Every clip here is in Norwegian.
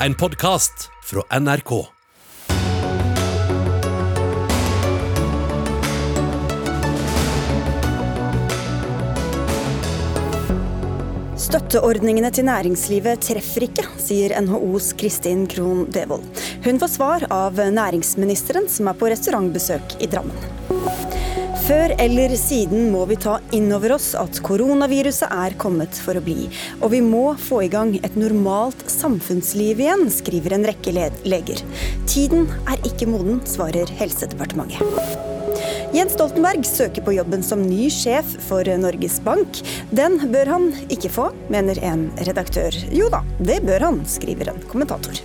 en podkast fra NRK. Støtteordningene til næringslivet treffer ikke, sier NHOs Kristin Krohn Devold. Hun får svar av næringsministeren, som er på restaurantbesøk i Drammen. Før eller siden må vi ta inn over oss at koronaviruset er kommet for å bli. Og vi må få i gang et normalt samfunnsliv igjen, skriver en rekke leger. Tiden er ikke moden, svarer Helsedepartementet. Jens Stoltenberg søker på jobben som ny sjef for Norges Bank. Den bør han ikke få, mener en redaktør. Jo da, det bør han, skriver en kommentator.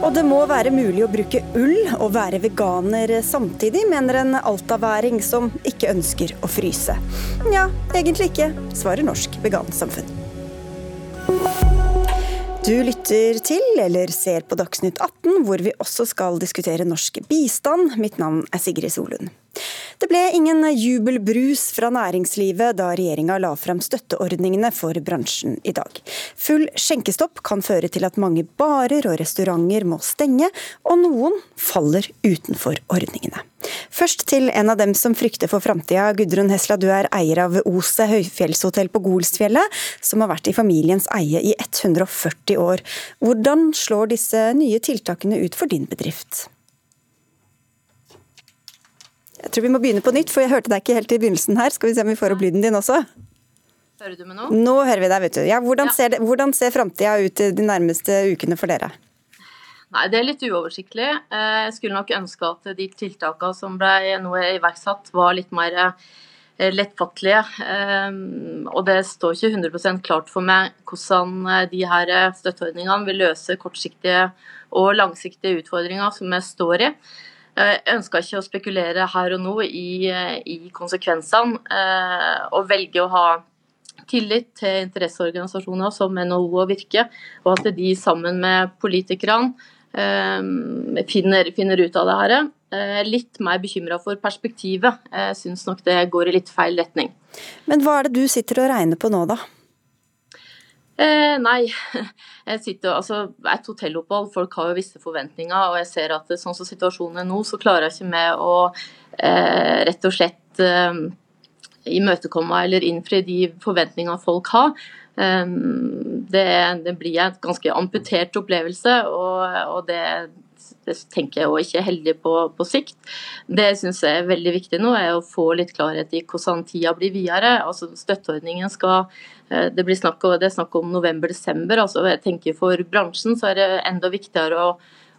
Og det må være mulig å bruke ull og være veganer samtidig, mener en altaværing som ikke ønsker å fryse. Nja, egentlig ikke, svarer Norsk Vegansamfunn. Du lytter til eller ser på Dagsnytt 18, hvor vi også skal diskutere norsk bistand. Mitt navn er Sigrid Solund. Det ble ingen jubelbrus fra næringslivet da regjeringa la frem støtteordningene for bransjen i dag. Full skjenkestopp kan føre til at mange barer og restauranter må stenge, og noen faller utenfor ordningene. Først til en av dem som frykter for framtida. Gudrun Hesla, du er eier av Ose høyfjellshotell på Golsfjellet, som har vært i familiens eie i 140 år. Hvordan slår disse nye tiltakene ut for din bedrift? Jeg tror vi må begynne på nytt, for jeg hørte deg ikke helt i begynnelsen her. Skal vi se om vi får opp lyden din også? Hører du meg nå? Nå hører vi deg, vet du. Ja, hvordan, ja. Ser det, hvordan ser framtida ut de nærmeste ukene for dere? Nei, Det er litt uoversiktlig. Eh, jeg skulle nok ønske at de tiltakene som ble nå iverksatt, var litt mer eh, lettfattelige. Eh, og det står ikke 100% klart for meg hvordan de her støtteordningene vil løse kortsiktige og langsiktige utfordringer som vi står i. Jeg ønsker ikke å spekulere her og nå i, i konsekvensene, eh, og velge å ha tillit til interesseorganisasjoner som NHO og Virke, og at de sammen med politikerne eh, finner, finner ut av det her. Er litt mer bekymra for perspektivet. Jeg syns nok det går i litt feil retning. Men hva er det du sitter og regner på nå, da? Eh, nei, jeg sitter altså et hotellopphold. Folk har jo visse forventninger, og jeg ser at sånn som situasjonen er nå, så klarer jeg ikke med å eh, rett og slett eh, imøtekomme eller innfri de forventningene folk har. Eh, det, det, blir en ganske amputert opplevelse, og, og det, det, tenker jeg òg ikke er heldig på, på sikt. Det jeg syns er veldig viktig nå, er å få litt klarhet i hvordan tida blir videre. Altså Støtteordningen skal Eh, det, blir snakk om, snakk om november-desember. altså jeg tenker For bransjen så er det enda viktigere å,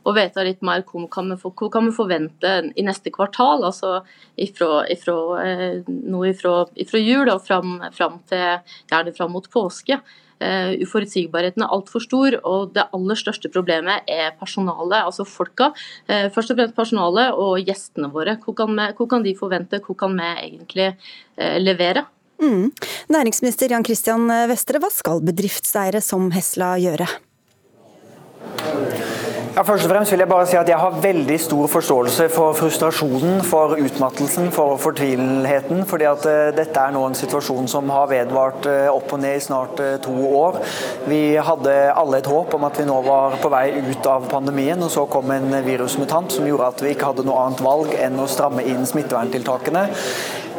å vite litt mer hva kan, vi, hva kan vi forvente i neste kvartal. altså ifra, ifra, eh, nå ifra, ifra jul og fram, fram til gjerne fram mot påske. Uh, uforutsigbarheten er altfor stor, og det aller største problemet er personalet, altså folka. Uh, først og fremst personalet og gjestene våre. Hva kan, vi, hva kan de forvente, hva kan vi egentlig uh, levere? Mm. Næringsminister Jan Christian Vestre, hva skal bedriftseiere som Hesla gjøre? Ja, først og fremst vil Jeg bare si at jeg har veldig stor forståelse for frustrasjonen, for utmattelsen, for fortvilheten. fordi at uh, Dette er nå en situasjon som har vedvart uh, opp og ned i snart uh, to år. Vi hadde alle et håp om at vi nå var på vei ut av pandemien, og så kom en virusmutant som gjorde at vi ikke hadde noe annet valg enn å stramme inn smitteverntiltakene.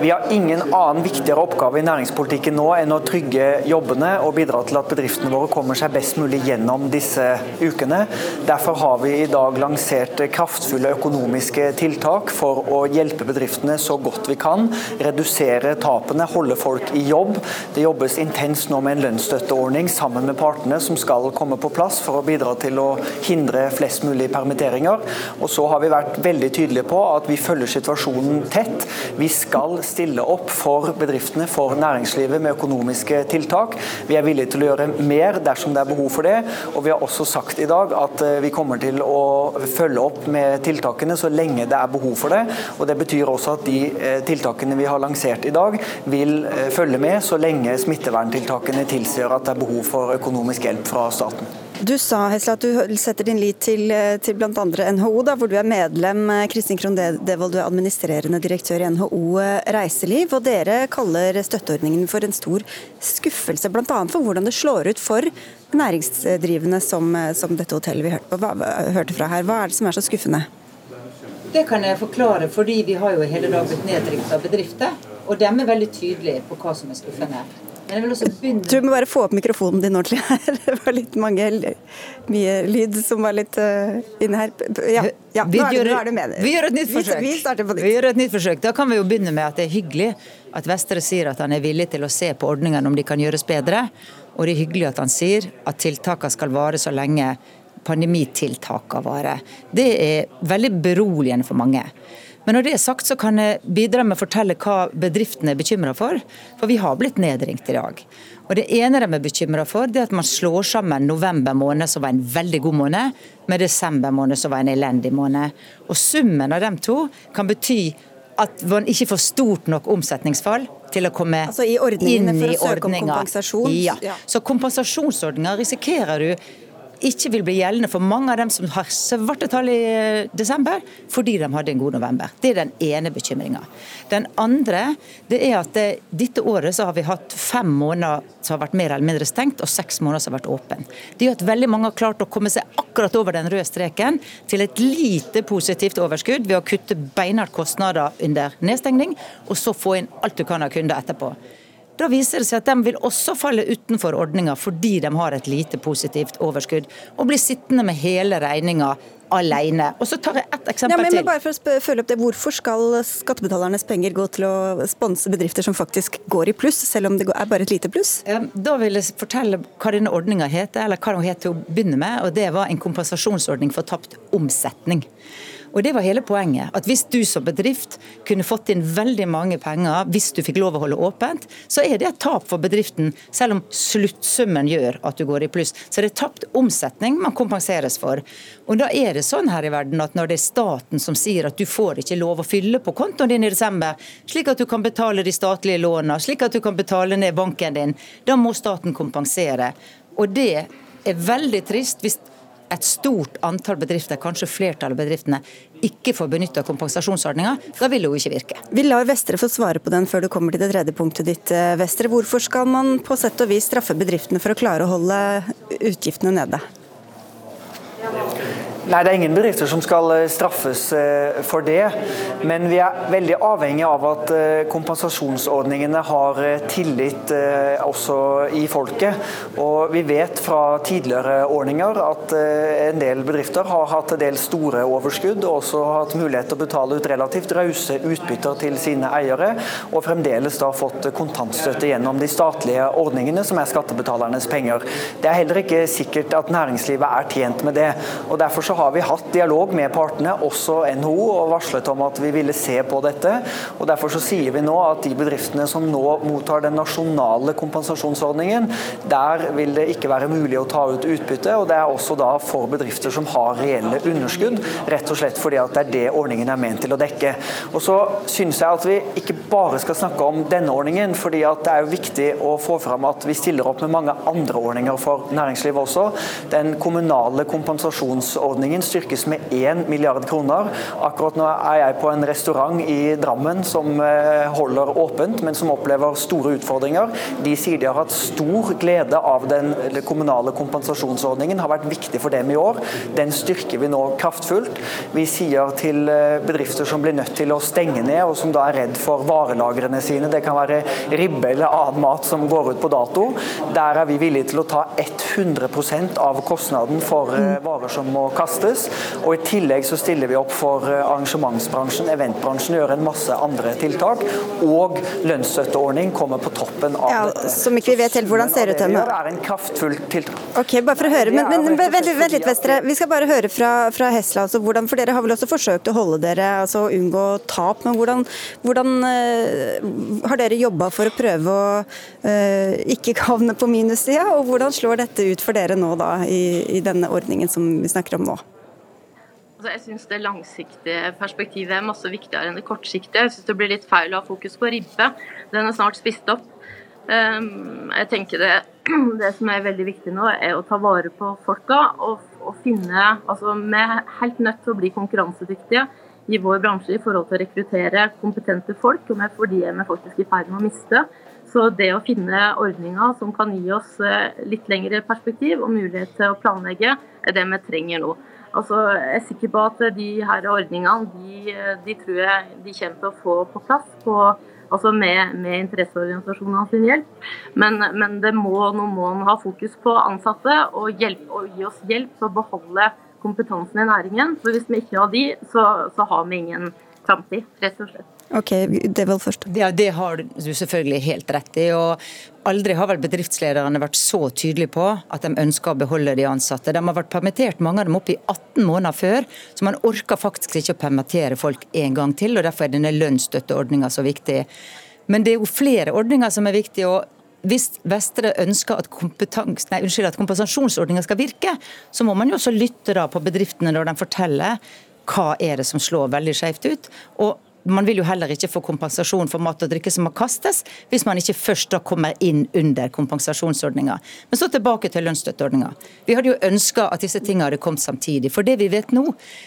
Vi har ingen annen viktigere oppgave i næringspolitikken nå enn å trygge jobbene og bidra til at bedriftene våre kommer seg best mulig gjennom disse ukene. Derfor har vi i dag lansert kraftfulle økonomiske tiltak for å hjelpe bedriftene så godt vi kan. Redusere tapene, holde folk i jobb. Det jobbes intenst nå med en lønnsstøtteordning sammen med partene som skal komme på plass for å bidra til å hindre flest mulig permitteringer. Og så har vi vært veldig tydelige på at vi følger situasjonen tett. Vi skal stille opp for bedriftene, for næringslivet med økonomiske tiltak. Vi er villige til å gjøre mer dersom det er behov for det. Og vi har også sagt i dag at eh, vi kommer til å følge opp med tiltakene så lenge det er behov for det. Og Det betyr også at de eh, tiltakene vi har lansert i dag, vil eh, følge med så lenge smitteverntiltakene tilsier at det er behov for økonomisk hjelp fra staten. Du sa Hesla, at du setter din lit til, til bl.a. NHO, da, hvor du er medlem. Kristin Krohn Devold, du er administrerende direktør i NHO Reiseliv. og Dere kaller støtteordningen for en stor skuffelse, bl.a. for hvordan det slår ut for næringsdrivende som, som dette hotellet vi hørte, på, hva, hørte fra her. Hva er det som er så skuffende? Det kan jeg forklare, fordi vi har jo hele dag blitt nedringt av bedrifter. Og de er veldig tydelige på hva som er skuffende. Men jeg vil også begynne... Du må bare få opp mikrofonen din ordentlig her. Det var litt mange, mye lyd som var litt uh, inne her. Ja, ja nå, er det, nå er du med. Vi gjør et nytt forsøk. Vi, starter på nytt. Vi gjør et nytt forsøk. Da kan vi jo begynne med at det er hyggelig at Vestre sier at han er villig til å se på ordningene om de kan gjøres bedre. Og det er hyggelig at han sier at tiltakene skal vare så lenge pandemitiltakene varer. Det er veldig beroligende for mange. Men når det er sagt, så kan jeg bidra med å fortelle hva bedriftene er bekymra for. For vi har blitt nedringt i dag. Og Det ene de er bekymra for, det er at man slår sammen november måned, som var en veldig god måned, med desember måned, som var en elendig måned. Og Summen av dem to kan bety at man ikke får stort nok omsetningsfall til å komme altså i inn i ordninga. Ja. Så kompensasjonsordninga risikerer du ikke vil bli gjeldende for mange av dem som har svarte tall i eh, desember, fordi de hadde en god november. Det er den ene bekymringa. Den andre det er at det, dette året så har vi hatt fem måneder som har vært mer eller mindre stengt, og seks måneder som har vært åpen. Det gjør at veldig mange har klart å komme seg akkurat over den røde streken til et lite positivt overskudd ved å kutte beinhardt kostnader under nedstengning, og så få inn alt du kan av kunder etterpå. Da viser det seg at de vil også falle utenfor ordninga fordi de har et lite positivt overskudd, og blir sittende med hele regninga alene. Og så tar jeg ett eksempel ja, men, men bare for å følge opp det, Hvorfor skal skattebetalernes penger gå til å sponse bedrifter som faktisk går i pluss, selv om det er bare et lite pluss? Da vil jeg fortelle hva denne ordninga heter, eller hva den het til å begynne med. og Det var en kompensasjonsordning for tapt omsetning. Og Det var hele poenget. At Hvis du som bedrift kunne fått inn veldig mange penger hvis du fikk lov å holde åpent, så er det et tap for bedriften, selv om sluttsummen gjør at du går i pluss. Så det er tapt omsetning man kompenseres for. Og da er det sånn her i verden at når det er staten som sier at du får ikke lov å fylle på kontoen din i desember, slik at du kan betale de statlige lånene, slik at du kan betale ned banken din, da må staten kompensere. Og det er veldig trist hvis et stort antall bedrifter, kanskje flertallet av bedriftene, ikke får benytta kompensasjonsordninga, da vil det jo ikke virke. Vi lar Vestre få svare på den før du kommer til det tredje punktet ditt, eh, Vestre. Hvorfor skal man på sett og vis straffe bedriftene for å klare å holde utgiftene nede? Nei, Det er ingen bedrifter som skal eh, straffes eh, for det. Men vi er veldig avhengig av at eh, kompensasjonsordningene har tillit også i folket. Og vi vet fra tidligere ordninger at en del bedrifter har hatt en del store overskudd, og også hatt mulighet til å betale ut relativt rause utbytter til sine eiere, og fremdeles da fått kontantstøtte gjennom de statlige ordningene, som er skattebetalernes penger. Det er heller ikke sikkert at næringslivet er tjent med det. og derfor så har vi hatt dialog med partene, også NHO, og varslet om at vi ville se på dette. og Derfor så sier vi nå at de bedriftene som nå mottar den nasjonale kompensasjonsordningen, der vil det ikke være mulig å ta ut utbytte. og Det er også da for bedrifter som har reelle underskudd, rett og slett fordi at det er det ordningen er ment til å dekke. Og så synes jeg at vi ikke bare skal snakke om denne ordningen, fordi at det er jo viktig å få fram at vi stiller opp med mange andre ordninger for næringslivet også. Den kommunale kompensasjonsordningen ordningen styrkes med 1 milliard kroner. Akkurat nå er jeg på en restaurant i Drammen som eh, holder åpent, men som opplever store utfordringer. De sier de har hatt stor glede av den kommunale kompensasjonsordningen, har vært viktig for dem i år. Den styrker vi nå kraftfullt. Vi sier til eh, bedrifter som blir nødt til å stenge ned, og som da er redd for varelagrene sine, det kan være ribbe eller annen mat som går ut på dato, der er vi villige til å ta 100% av kostnaden for eh, varer som må kastes kastes. Og I tillegg så stiller vi opp for eh, arrangementsbransjen, eventbransjen, gjør en masse andre tiltak. Og lønnsstøtteordning kommer på toppen av ja, dette. Som ikke vi vet helt hvordan ser ut ennå. Det er en kraftfull tiltak. Ok, bare for å høre, men, men, men vent, vent, litt, Vestre. Vi skal bare høre fra, fra Hesla. Altså, hvordan, for Dere har vel også forsøkt å holde dere, altså unngå tap. Men hvordan, hvordan uh, har dere jobba for å prøve å uh, ikke havne på minussida? Og hvordan slår dette ut for dere nå da, i, i denne ordningen som vi snakker om nå? Altså, jeg syns det langsiktige perspektivet er masse viktigere enn det kortsiktige. Jeg syns det blir litt feil å ha fokus på ribbe. Den er snart spist opp. Ehm, jeg tenker det det som er veldig viktig nå, er å ta vare på folka og, og finne altså Vi er helt nødt til å bli konkurransedyktige i vår bransje i forhold til å rekruttere kompetente folk, og de er vi faktisk i ferd med å miste. Så det å finne ordninger som kan gi oss eh, litt lengre perspektiv og mulighet til å planlegge, er det vi trenger nå. Altså, jeg er sikker på at de her ordningene de, de tror jeg de kommer til å få på plass på altså med, med interesseorganisasjonene sin hjelp. Men, men må, nå må en ha fokus på ansatte og, hjelp, og gi oss hjelp til å beholde kompetansen i næringen. For hvis vi ikke har de, så, så har vi ingen framtid, rett og slett. Ok, Det var først. Ja, Det har du selvfølgelig helt rett i. og Aldri har vel bedriftslederne vært så tydelige på at de ønsker å beholde de ansatte. De har vært permittert, mange av dem opp i 18 måneder før, så man orker faktisk ikke å permittere folk en gang til. og Derfor er denne lønnsstøtteordninga så viktig. Men det er jo flere ordninger som er viktige. og hvis Vestre ønsker at, nei, unnskyld, at kompensasjonsordninga skal virke, så må man jo også lytte da på bedriftene når de forteller hva er det som slår veldig skjevt ut. og man vil jo heller ikke få kompensasjon for mat og drikke som må kastes, hvis man ikke først da kommer inn under kompensasjonsordninga. Men så tilbake til lønnsstøtteordninga. Vi hadde jo ønska at disse tingene hadde kommet samtidig. For det vi vet nå,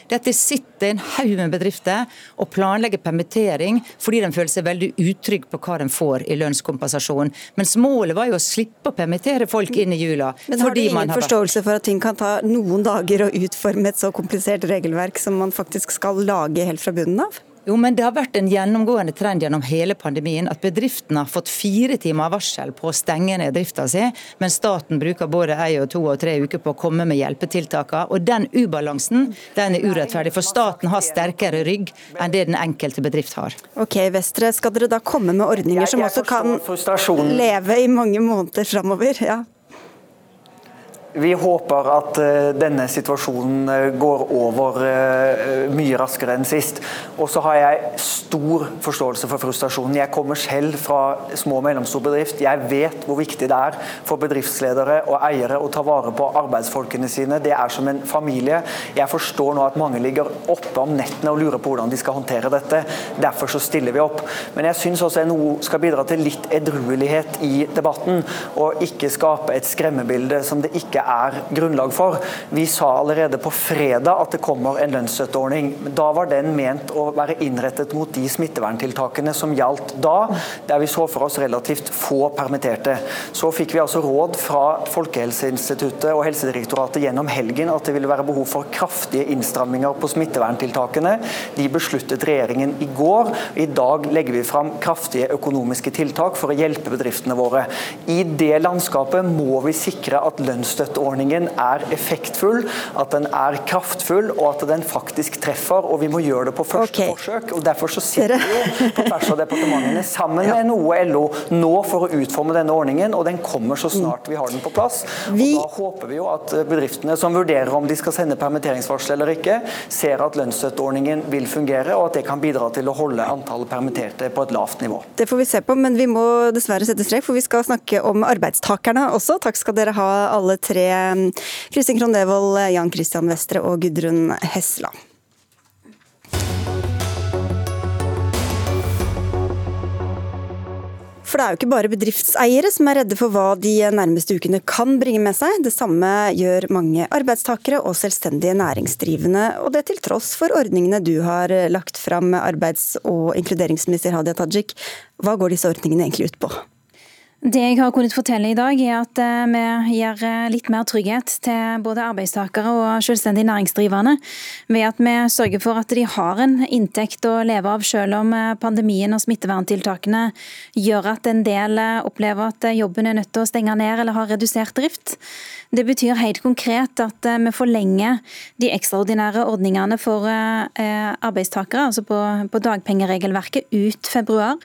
det er at det sitter en haug med bedrifter og planlegger permittering fordi de føler seg veldig utrygge på hva de får i lønnskompensasjon. Mens målet var jo å slippe å permittere folk inn i jula. Men har du ingen forståelse for at ting kan ta noen dager å utforme et så komplisert regelverk som man faktisk skal lage helt fra bunnen av? Jo, men Det har vært en gjennomgående trend gjennom hele pandemien at bedriftene har fått fire timer varsel på å stenge ned drifta si, men staten bruker både ei og to og tre uker på å komme med hjelpetiltakene. Og Den ubalansen den er urettferdig, for staten har sterkere rygg enn det den enkelte bedrift har. Ok, Vestre, Skal dere da komme med ordninger som også kan leve i mange måneder framover? Ja. Vi håper at uh, denne situasjonen uh, går over uh, mye raskere enn sist. Og så har jeg stor forståelse for frustrasjonen. Jeg kommer selv fra små og mellomstor bedrift. Jeg vet hvor viktig det er for bedriftsledere og eiere å ta vare på arbeidsfolkene sine. Det er som en familie. Jeg forstår nå at mange ligger oppe om nettene og lurer på hvordan de skal håndtere dette. Derfor så stiller vi opp. Men jeg syns også NHO skal bidra til litt edruelighet i debatten, og ikke skape et skremmebilde som det ikke er grunnlag for. Vi sa allerede på fredag at det kommer en lønnsstøtteordning. Da var den ment å være innrettet mot de smitteverntiltakene som gjaldt da, der vi så for oss relativt få permitterte. Så fikk vi altså råd fra Folkehelseinstituttet og Helsedirektoratet gjennom helgen at det ville være behov for kraftige innstramminger på smitteverntiltakene. De besluttet regjeringen i går. I dag legger vi fram kraftige økonomiske tiltak for å hjelpe bedriftene våre. I det landskapet må vi sikre at lønnsstøtte Støtteordningen er effektfull, at den er kraftfull og at den faktisk treffer. og Vi må gjøre det på første okay. forsøk. og Derfor så sitter vi jo på tvers av departementene sammen med NHO og LO nå for å utforme denne ordningen, og den kommer så snart vi har den på plass. Og Da håper vi jo at bedriftene som vurderer om de skal sende permitteringsvarsel eller ikke, ser at lønnsstøtteordningen vil fungere, og at det kan bidra til å holde antallet permitterte på et lavt nivå. Det får vi se på, men vi må dessverre sette strek, for vi skal snakke om arbeidstakerne også. Takk skal dere ha alle tre Kristin Krohn Devold, Jan Christian Vestre og Gudrun Hesland. For det er jo ikke bare bedriftseiere som er redde for hva de nærmeste ukene kan bringe med seg. Det samme gjør mange arbeidstakere og selvstendige næringsdrivende, og det til tross for ordningene du har lagt fram, arbeids- og inkluderingsminister Hadia Tajik. Hva går disse ordningene egentlig ut på? Det jeg har kunnet fortelle i dag, er at eh, vi gir eh, litt mer trygghet til både arbeidstakere og selvstendig næringsdrivende, ved at vi sørger for at de har en inntekt å leve av, selv om eh, pandemien og smitteverntiltakene gjør at en del opplever at jobben er nødt til å stenge ned eller har redusert drift. Det betyr helt konkret at vi forlenger de ekstraordinære ordningene for arbeidstakere, altså på, på dagpengeregelverket, ut februar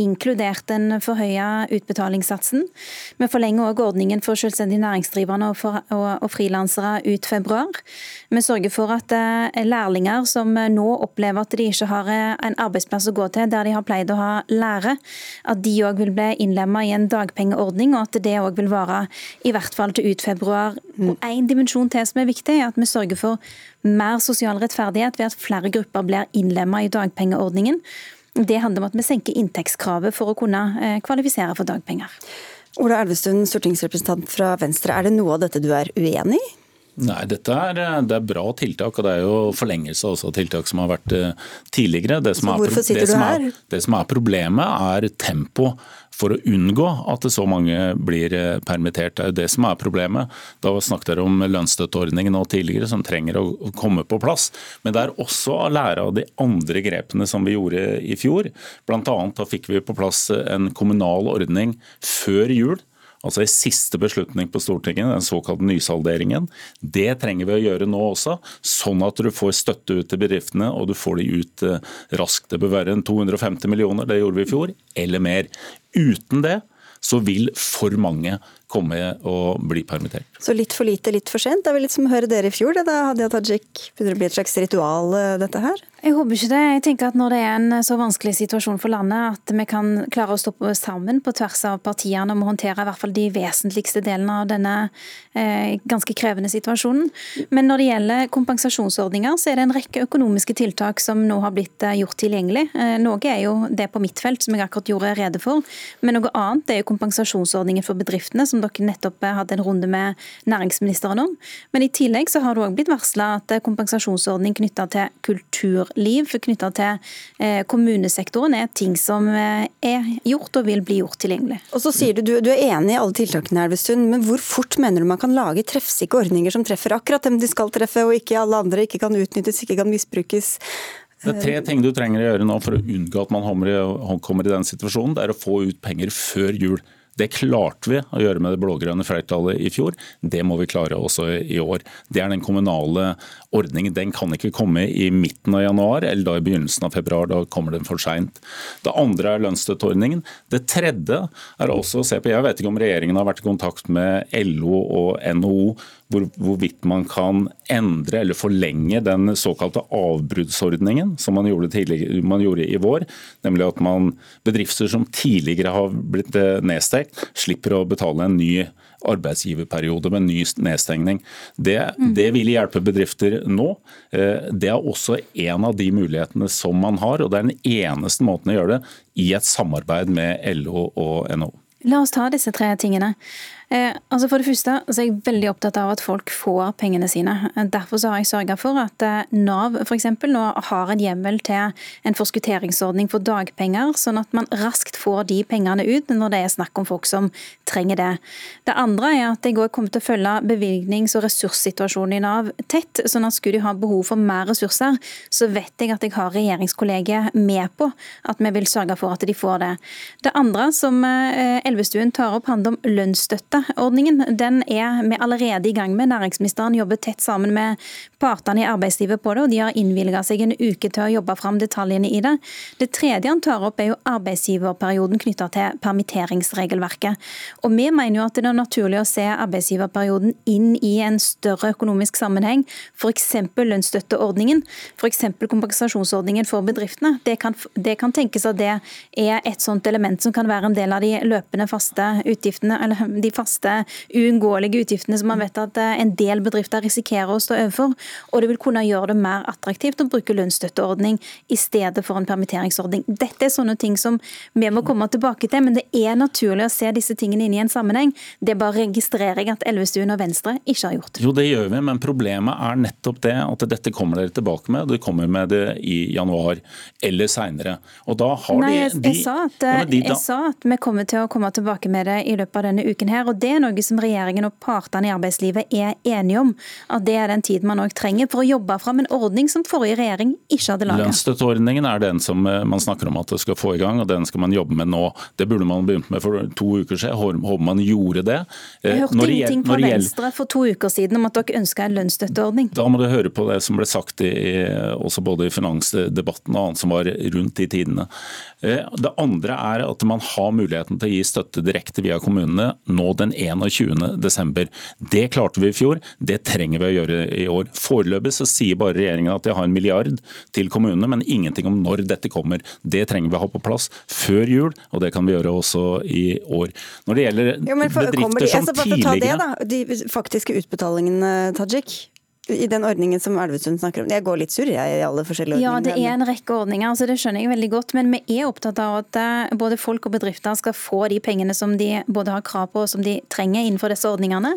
inkludert den forhøya utbetalingssatsen. Vi forlenger òg ordningen for selvstendig næringsdrivende og, for, og, og frilansere ut februar. Vi sørger for at eh, lærlinger som nå opplever at de ikke har eh, en arbeidsplass å gå til der de har pleid å ha lære, at de òg vil bli innlemma i en dagpengeordning, og at det òg vil vare i hvert fall til ut februar. Og En dimensjon til som er viktig, er at vi sørger for mer sosial rettferdighet ved at flere grupper blir innlemma i dagpengeordningen. Det handler om at vi senker inntektskravet for å kunne eh, kvalifisere for dagpenger. Ola Elvestuen, stortingsrepresentant fra Venstre. Er det noe av dette du er uenig i? Nei, dette er, det er bra tiltak, og det er jo forlengelse også av tiltak som har vært eh, tidligere. Det som, er, det, som er, det som er problemet, er tempo for å unngå at så mange blir eh, permittert. Det er jo det som er problemet. Da snakket dere om lønnsstøtteordningen nå tidligere, som trenger å komme på plass. Men det er også å lære av de andre grepene som vi gjorde i fjor. Blant annet da fikk vi på plass en kommunal ordning før jul altså i siste beslutning på Stortinget, den såkalte nysalderingen. Det trenger vi å gjøre nå også, sånn at du får støtte ut til bedriftene og du får de ut eh, raskt. Det bør være en 250 millioner, det gjorde vi i fjor, eller mer. Uten det så vil for mange komme og bli permittert. Så litt for lite, litt for sent? Det er vel litt som å høre dere i fjor, det da Hadia Tajik. Begynner det å bli et slags ritual, eh, dette her? Jeg håper ikke det. Jeg tenker at Når det er en så vanskelig situasjon for landet, at vi kan klare å stå sammen på tvers av partiene om å håndtere i hvert fall de vesentligste delene av denne eh, ganske krevende situasjonen. Men når det gjelder kompensasjonsordninger, så er det en rekke økonomiske tiltak som nå har blitt eh, gjort tilgjengelig. Eh, noe er jo det på mitt felt, som jeg akkurat gjorde rede for. Men noe annet er jo kompensasjonsordningen for bedriftene, som dere nettopp eh, hadde en runde med næringsministeren om. Men i tillegg så har det òg blitt varsla at eh, kompensasjonsordning knytta til kulturliv, knytta til eh, kommunesektoren er ting som er gjort og vil bli gjort tilgjengelig. Og så sier Du du, du er enig i alle tiltakene, Elvestuen, men hvor fort mener du man kan lage treffsikre ordninger som treffer akkurat dem de skal treffe, og ikke alle andre, ikke kan utnyttes, ikke kan misbrukes? Det er tre ting du trenger å gjøre nå for å unngå at man kommer i den situasjonen. Det er å få ut penger før jul. Det klarte vi å gjøre med det blå-grønne flertallet i fjor. Det må vi klare også i år. Det er den kommunale ordningen. Den kan ikke komme i midten av januar eller da i begynnelsen av februar. Da kommer den for seint. Det andre er lønnsstøtteordningen. Det tredje er også å se på Jeg vet ikke om regjeringen har vært i kontakt med LO og NHO hvor, hvorvidt man kan endre eller forlenge den såkalte avbruddsordningen som man gjorde, man gjorde, i vår. Nemlig at man, bedrifter som tidligere har blitt eh, nedstekt, slipper å betale en ny arbeidsgiverperiode med ny nedstengning. Det, mm. det vil hjelpe bedrifter nå. Eh, det er også en av de mulighetene som man har, og det er den eneste måten å gjøre det i et samarbeid med LO og NHO. La oss ta disse tre tingene. Eh, altså For det første så er jeg veldig opptatt av at folk får pengene sine. Derfor så har jeg sørga for at eh, Nav for eksempel, nå har en hjemmel til en forskutteringsordning for dagpenger, sånn at man raskt får de pengene ut når det er snakk om folk som trenger det. Det andre er at jeg kommer til å følge bevilgnings- og ressurssituasjonen i Nav tett. sånn at skulle de ha behov for mer ressurser, så vet jeg at jeg har regjeringskollegiet med på at vi vil sørge for at de får det. Det andre som eh, Elvestuen tar opp, handler om lønnsstøtte ordningen den er vi allerede i gang med. Næringsministeren jobber tett sammen med partene i arbeidslivet på det, og de har innvilga seg en uke til å jobbe fram detaljene i det. Det tredje han tar opp er jo arbeidsgiverperioden knytta til permitteringsregelverket. Og Vi mener jo at det er naturlig å se arbeidsgiverperioden inn i en større økonomisk sammenheng, f.eks. lønnsstøtteordningen, f.eks. kompensasjonsordningen for bedriftene. Det kan, det kan tenkes at det er et sånt element som kan være en del av de løpende faste utgiftene, eller de faste uunngåelige utgiftene som man vet at eh, en del bedrifter risikerer å stå overfor. Og det vil kunne gjøre det mer attraktivt å bruke lønnsstøtteordning i stedet for en permitteringsordning. Dette er sånne ting som vi må komme tilbake til, men det er naturlig å se disse tingene inn i en sammenheng. Det bare registrerer jeg at Elvestuen og Venstre ikke har gjort. Jo, det gjør vi, men problemet er nettopp det at dette kommer dere tilbake med. Dere kommer med det i januar eller seinere. Og da har Nei, jeg, jeg, sa at, ja, de, jeg sa at vi kommer til å komme tilbake med det i løpet av denne uken her. og det er noe som regjeringen og partene i arbeidslivet er enige om. At det er den tiden man òg trenger for å jobbe fram en ordning som forrige regjering ikke hadde laga. Lønnsstøtteordningen er den som eh, man snakker om at det skal få i gang, og den skal man jobbe med nå. Det burde man begynt med for to uker siden. Håper man gjorde det. Jeg eh, hørte når ingenting fra Venstre for to uker siden om at dere ønska en lønnsstøtteordning. Da må du høre på det som ble sagt i, også både i finansdebatten og annet som var rundt de tidene. Eh, det andre er at man har muligheten til å gi støtte direkte via kommunene nå den 21.12. Det klarte vi i fjor, det trenger vi å gjøre i år. Foreløpig så sier bare regjeringen at de har en milliard til kommunene, men ingenting om når dette kommer. Det trenger vi å ha på plass før jul, og det kan vi gjøre også i år. Når det gjelder jo, for, bedrifter de, som altså, tidligere det, De faktiske utbetalingene, Tajik? I den ordningen som Elvestuen snakker om. Jeg går litt surr i alle forskjellige ordninger. Ja, det er en rekke ordninger, altså det skjønner jeg veldig godt. Men vi er opptatt av at eh, både folk og bedrifter skal få de pengene som de både har krav på og som de trenger innenfor disse ordningene.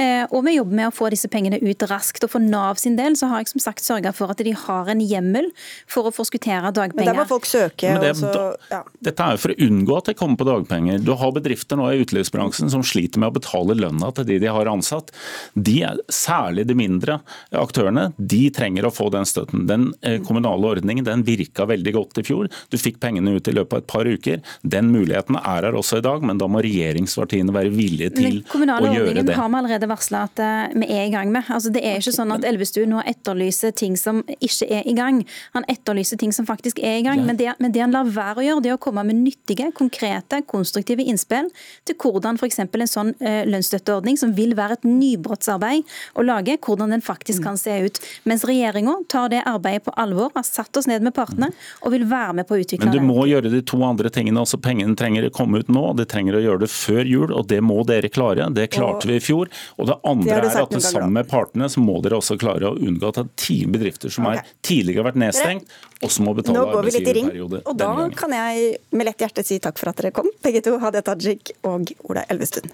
Eh, og vi jobber med å få disse pengene ut raskt. Og for Nav sin del så har jeg som sagt sørga for at de har en hjemmel for å forskuttere dagpenger. Men der må folk søke. Det, så, ja. Dette er jo for å unngå at de kommer på dagpenger. Du har bedrifter nå i utelivsbransjen som sliter med å betale lønna til de de har ansatt. De, særlig de mindre aktørene, de trenger å få den støtten. Den eh, kommunale ordningen den virka veldig godt i fjor. Du fikk pengene ut i løpet av et par uker. Den muligheten er her også i dag, men da må regjeringspartiene være villige til å gjøre det. Kommunale ordningen har vi allerede varsla at eh, vi er i gang med. Altså, det er ikke sånn at Elvestuen nå etterlyser ting som ikke er i gang. Han etterlyser ting som faktisk er i gang. Men, det, men, det, han lar være å gjøre, det er å komme med nyttige, konkrete, konstruktive innspill til hvordan f.eks. en sånn uh, lønnsstøtteordning, som vil være et nybrottsarbeid å lage, hvordan den faktisk kan se ut. Mens regjeringa tar det arbeidet på alvor, har satt oss ned med partene og vil være med på å utvikle det. Men du må gjøre de to andre tingene. altså Pengene trenger å komme ut nå, de trenger å gjøre det før jul, og det må dere klare. Det klarte vi i fjor. Og det andre det er at sammen med partene så må dere også klare å unngå at ti bedrifter som okay. er tidligere har vært nedstengt, også må betale arbeidsgiverperiode. Og da kan jeg med lett hjerte si takk for at dere kom, begge to. Hadia Tajik og Ola Elvestuen.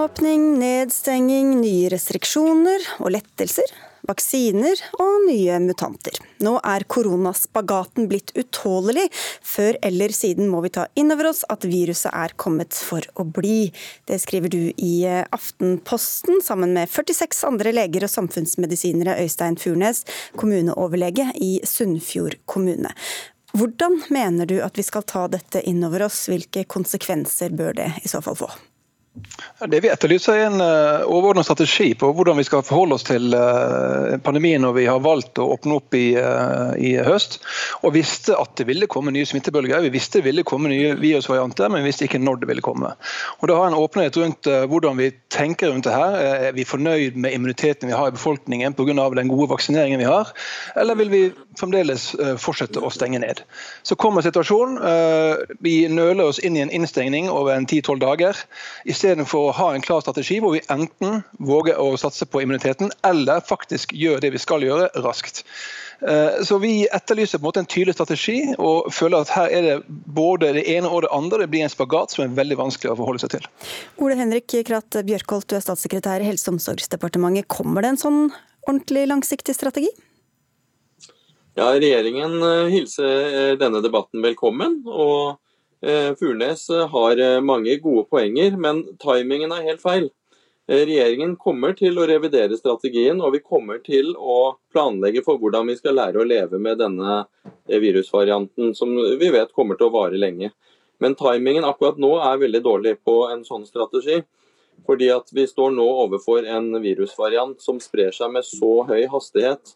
Gjenåpning, nedstenging, nye restriksjoner og lettelser. Vaksiner og nye mutanter. Nå er koronaspagaten blitt utålelig. Før eller siden må vi ta inn over oss at viruset er kommet for å bli. Det skriver du i Aftenposten sammen med 46 andre leger og samfunnsmedisinere, Øystein Furnes, kommuneoverlege i Sunnfjord kommune. Hvordan mener du at vi skal ta dette inn over oss, hvilke konsekvenser bør det i så fall få? Det vi etterlyser er en uh, overordnet strategi på hvordan vi skal forholde oss til uh, pandemien når vi har valgt å åpne opp i, uh, i, høst. Og visste at det ville komme nye smittebølger. Vi visste det ville komme nye virusvarianter, men vi visste ikke når det ville komme. Og Da har en åpenhet rundt hvordan vi tenker rundt det her. Er vi fornøyd med immuniteten vi har i befolkningen pga. den gode vaksineringen vi har, eller vil vi fremdeles fortsette å stenge ned? Så kommer situasjonen. Vi nøler oss inn i en innstengning over en 10-12 dager. I istedenfor å ha en klar strategi hvor vi enten våger å satse på immuniteten, eller faktisk gjør det vi skal gjøre, raskt. Eh, så Vi etterlyser på en måte en tydelig strategi og føler at her er det både det ene og det andre. Det blir en spagat som er veldig vanskelig å forholde seg til. Ole Henrik Kratt Bjørkholt, du er statssekretær i Helse- og omsorgsdepartementet. Kommer det en sånn ordentlig langsiktig strategi? Ja, Regjeringen eh, hilser eh, denne debatten velkommen. og Furnes eh, har eh, mange gode poenger, men timingen er helt feil. Regjeringen kommer til å revidere strategien, og vi kommer til å planlegge for hvordan vi skal lære å leve med denne virusvarianten, som vi vet kommer til å vare lenge. Men timingen akkurat nå er veldig dårlig på en sånn strategi. Fordi at vi står nå overfor en virusvariant som sprer seg med så høy hastighet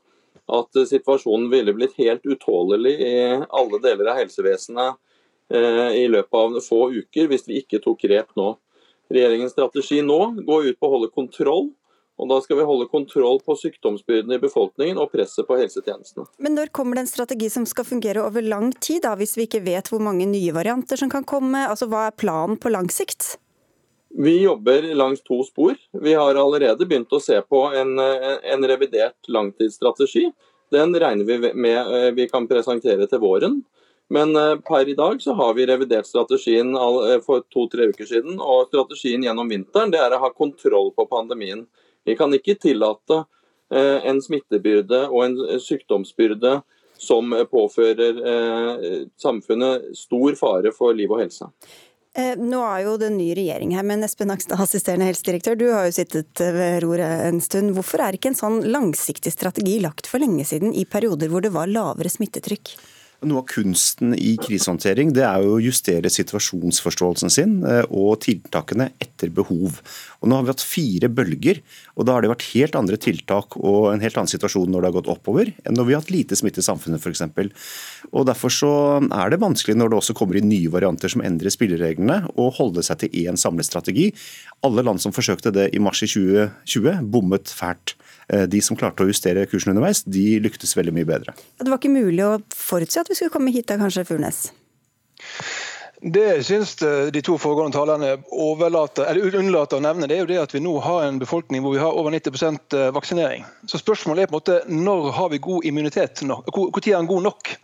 at situasjonen ville blitt helt utålelig i alle deler av helsevesenet Eh, i løpet av få uker hvis vi ikke tok grep nå. Regjeringens strategi nå går ut på å holde kontroll. Og Da skal vi holde kontroll på sykdomsbyrden i befolkningen og presset på helsetjenestene. Men når kommer det en strategi som skal fungere over lang tid, da, hvis vi ikke vet hvor mange nye varianter som kan komme? Altså, Hva er planen på lang sikt? Vi jobber langs to spor. Vi har allerede begynt å se på en, en revidert langtidsstrategi. Den regner vi med eh, vi kan presentere til våren. Men eh, per i dag så har vi revidert strategien eh, for to-tre uker siden. Og strategien gjennom vinteren det er å ha kontroll på pandemien. Vi kan ikke tillate eh, en smittebyrde og en sykdomsbyrde som påfører samfunnet stor fare for liv og helse. Nå er jo det ny regjering her, men Espen Nakstad, assisterende helsedirektør, du har jo sittet ved roret en stund. Hvorfor er ikke en sånn langsiktig strategi lagt for lenge siden, i perioder hvor det var lavere smittetrykk? Noe av kunsten i krisehåndtering det er jo å justere situasjonsforståelsen sin eh, og tiltakene etter behov. Og Nå har vi hatt fire bølger, og da har det vært helt andre tiltak og en helt annen situasjon når det har gått oppover, enn når vi har hatt lite smitte i samfunnet f.eks. Og Derfor så er det vanskelig når det også kommer inn nye varianter som endrer spillereglene, å holde seg til én samlet strategi. Alle land som forsøkte det i mars i 2020, bommet fælt. Eh, de som klarte å justere kursen underveis, de lyktes veldig mye bedre. Det var ikke mulig å forutse at vi skulle komme hit da, kanskje, Furnes? Det syns de to foregående talerne overlater, eller unnlater å nevne, det er jo det at vi nå har en befolkning hvor vi har over 90 eh, vaksinering. Så spørsmålet er på en måte når har vi god immunitet? Når er den god nok?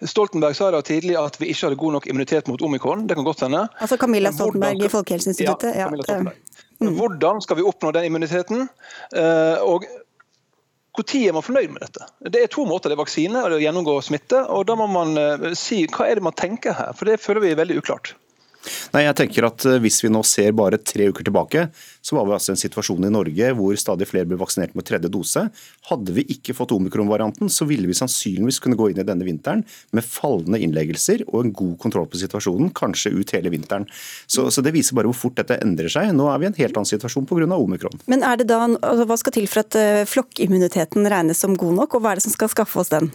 Stoltenberg sa da tidlig at vi ikke hadde god nok immunitet mot omikron. Det kan godt hende. Altså Camilla Stoltenberg i Folkehelseinstituttet? Ja, Camilla Stoltenberg. Mm. Hvordan skal vi oppnå den immuniteten? Eh, og når er man fornøyd med dette? Det er to måter. Det er vaksine og det er å gjennomgå smitte. og Da må man eh, si hva er det man tenker her, for det føler vi er veldig uklart. Nei, jeg tenker at eh, Hvis vi nå ser bare tre uker tilbake, så var vi altså i en situasjon i Norge hvor stadig flere ble vaksinert med tredje dose. Hadde vi ikke fått omikron-varianten, så ville vi sannsynligvis kunne gå inn i denne vinteren med fallende innleggelser og en god kontroll på situasjonen, kanskje ut hele vinteren. Så, så Det viser bare hvor fort dette endrer seg. Nå er vi i en helt annen situasjon pga. omikron. Men er det da, altså, Hva skal til for at eh, flokkimmuniteten regnes som god nok, og hva er det som skal skaffe oss den?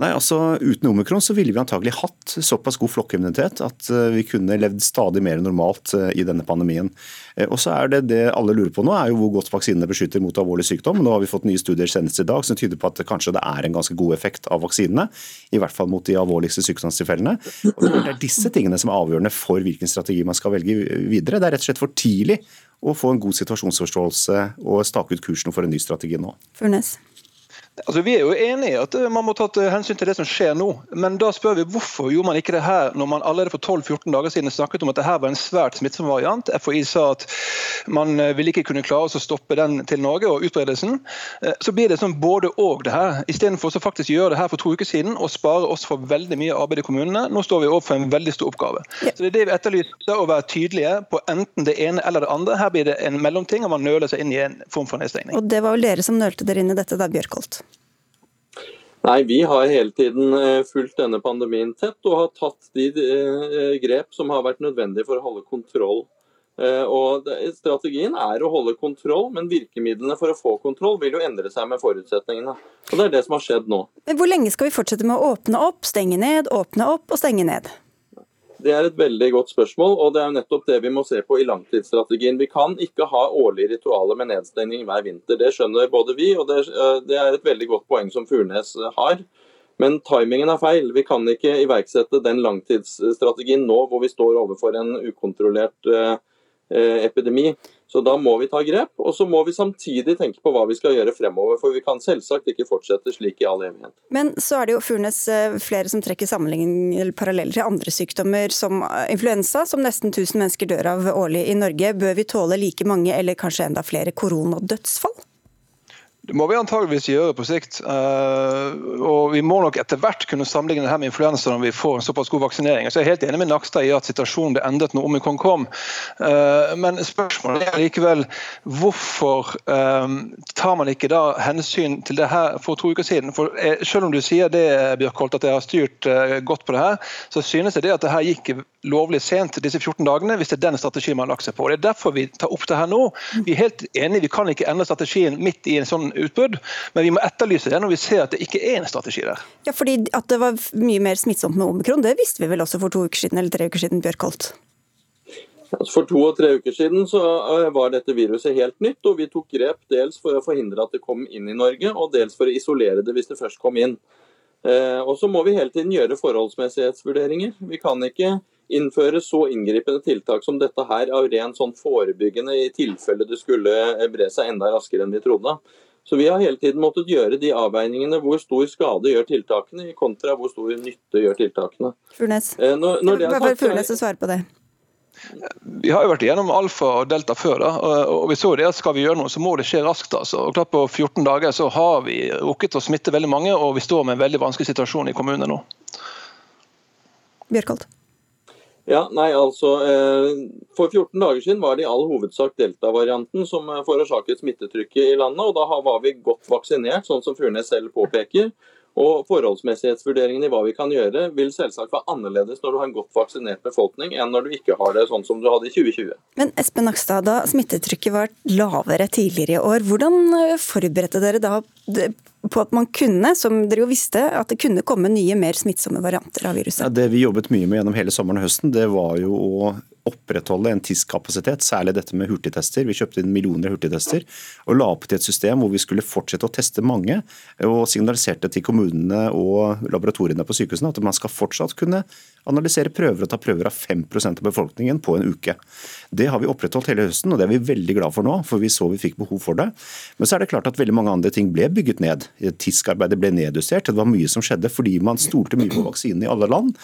Nei, altså Uten omikron så ville vi antagelig hatt såpass god flokkimmunitet at eh, vi kunne levd stadig mer normalt eh, i denne pandemien. Eh, og så er det det alle lurer på nå, er jo hvor godt vaksinene beskytter mot alvorlig sykdom. Nå har vi fått nye studier senest i dag som tyder på at kanskje det er en ganske god effekt av vaksinene. I hvert fall mot de alvorligste sykdomstilfellene. Og Det er disse tingene som er avgjørende for hvilken strategi man skal velge videre. Det er rett og slett for tidlig å få en god situasjonsforståelse og stake ut kursen for en ny strategi nå. Furnes. Altså, Vi er jo enig i at eh, man må ta hensyn til det som skjer nå, men da spør vi hvorfor gjorde man ikke det her når man allerede for 12-14 dager siden snakket om at det her var en svært smittsom variant. FHI sa at man eh, ville ikke kunne klare å stoppe den til Norge og utbredelsen. Eh, så blir det sånn både og det her. Istedenfor å faktisk gjøre det her for to uker siden og spare oss for veldig mye arbeid i kommunene. Nå står vi overfor en veldig stor oppgave. Så det er det vi etterlyser, å være tydelige på enten det ene eller det andre. Her blir det en mellomting, og man nøler seg inn i en form for nedstengning. Og det var vel dere som nølte dere inn i dette da, Bjørkholt? Nei, Vi har hele tiden eh, fulgt denne pandemien tett og har tatt de eh, grep som har vært nødvendige for å holde kontroll. Eh, og Strategien er å holde kontroll, men virkemidlene for å få kontroll vil jo endre seg med forutsetningene. Og Det er det som har skjedd nå. Men Hvor lenge skal vi fortsette med å åpne opp, stenge ned, åpne opp og stenge ned? Det er et veldig godt spørsmål, og det er nettopp det vi må se på i langtidsstrategien. Vi kan ikke ha årlige ritualer med nedstengning hver vinter. Det skjønner både vi, og det, eh, er et veldig godt poeng som Furnes har. Men timingen er feil. Vi kan ikke iverksette den langtidsstrategien nå hvor vi står overfor en ukontrollert eh, eh, epidemi. Så da må vi ta grep, og så må vi samtidig tenke på hva vi skal gjøre fremover. For vi kan selvsagt ikke fortsette slik i all evighet. Men så er det jo Furnes eh, flere som trekker paralleller til andre sykdommer som eh, influensa, som nesten 1000 mennesker dør av årlig i Norge. Bør vi tåle like mange eller kanskje enda flere koronadødsfall? Det må vi antageligvis gjøre på sikt. Uh, og Vi må nok etter hvert kunne sammenligne det her med influensa når vi får en såpass god vaksinering. Så Jeg er helt enig med Nakstad i at situasjonen ble endret når omikron kom. Uh, men spørsmålet er likevel hvorfor um, tar man ikke da hensyn til det her for to uker siden? For Selv om du sier det, Bjørkholt, at jeg har styrt godt på det her, så synes jeg det at det her gikk lovlig sent disse 14 dagene, hvis det er den strategien man har lagt seg på. Det er derfor vi tar opp det her nå. Vi er helt enige, vi kan ikke endre strategien midt i en sånn utbrudd, men vi må etterlyse det når vi ser at det ikke er en strategi der. Ja, fordi At det var mye mer smittsomt med omikron, det visste vi vel også for to uker siden, eller tre uker siden, Bjørkholt? Holt. for to og tre uker siden så eh, var dette viruset helt nytt, og vi tok grep dels for å forhindre at det kom inn i Norge, og dels for å isolere det hvis det først kom inn. Eh, og så må vi hele tiden gjøre forholdsmessighetsvurderinger. Vi kan ikke innføre så inngripende tiltak som dette her av ren sånn forebyggende i tilfelle det skulle bre seg enda raskere enn vi trodde. Så Vi har hele tiden måttet gjøre de avveiningene hvor stor skade gjør tiltakene, kontra hvor stor nytte gjør tiltakene. Furnes. Eh, når, når det Furnes å svare på det. Vi har jo vært igjennom alfa og delta før. Da, og vi så det at Skal vi gjøre noe, så må det skje raskt. Altså. Og klart På 14 dager så har vi rukket å smitte veldig mange, og vi står med en veldig vanskelig situasjon i kommunene nå. Bjørkholt. Ja, nei, altså, eh, For 14 dager siden var det i all hovedsak delta-varianten som eh, forårsaket smittetrykket i landet. og Da var vi godt vaksinert, sånn som Furnes selv påpeker. Og Forholdsmessighetsvurderingen i hva vi kan gjøre, vil selvsagt være annerledes når du har en godt vaksinert befolkning, enn når du ikke har det sånn som du hadde i 2020. Men Espen Nakstad, da smittetrykket var lavere tidligere i år, hvordan eh, forberedte dere da på at man kunne, som dere jo visste, at det kunne komme nye, mer smittsomme varianter av viruset? Ja, det vi jobbet mye med gjennom hele sommeren og høsten, det var jo å opprettholde en TISK-kapasitet, særlig dette med hurtigtester. Vi kjøpte inn millioner hurtigtester og la opp til et system hvor vi skulle fortsette å teste mange, og signaliserte til kommunene og laboratoriene på sykehusene at man skal fortsatt kunne analysere prøver og ta prøver av 5% av befolkningen på en uke. Det har vi opprettholdt hele høsten, og det er vi veldig glad for nå, for vi så vi fikk behov for det. Men så er det klart at veldig mange andre ting ble bygget ned. TISK-arbeidet ble nedjustert. Det var mye som skjedde fordi man stolte mye på vaksinen i alle land.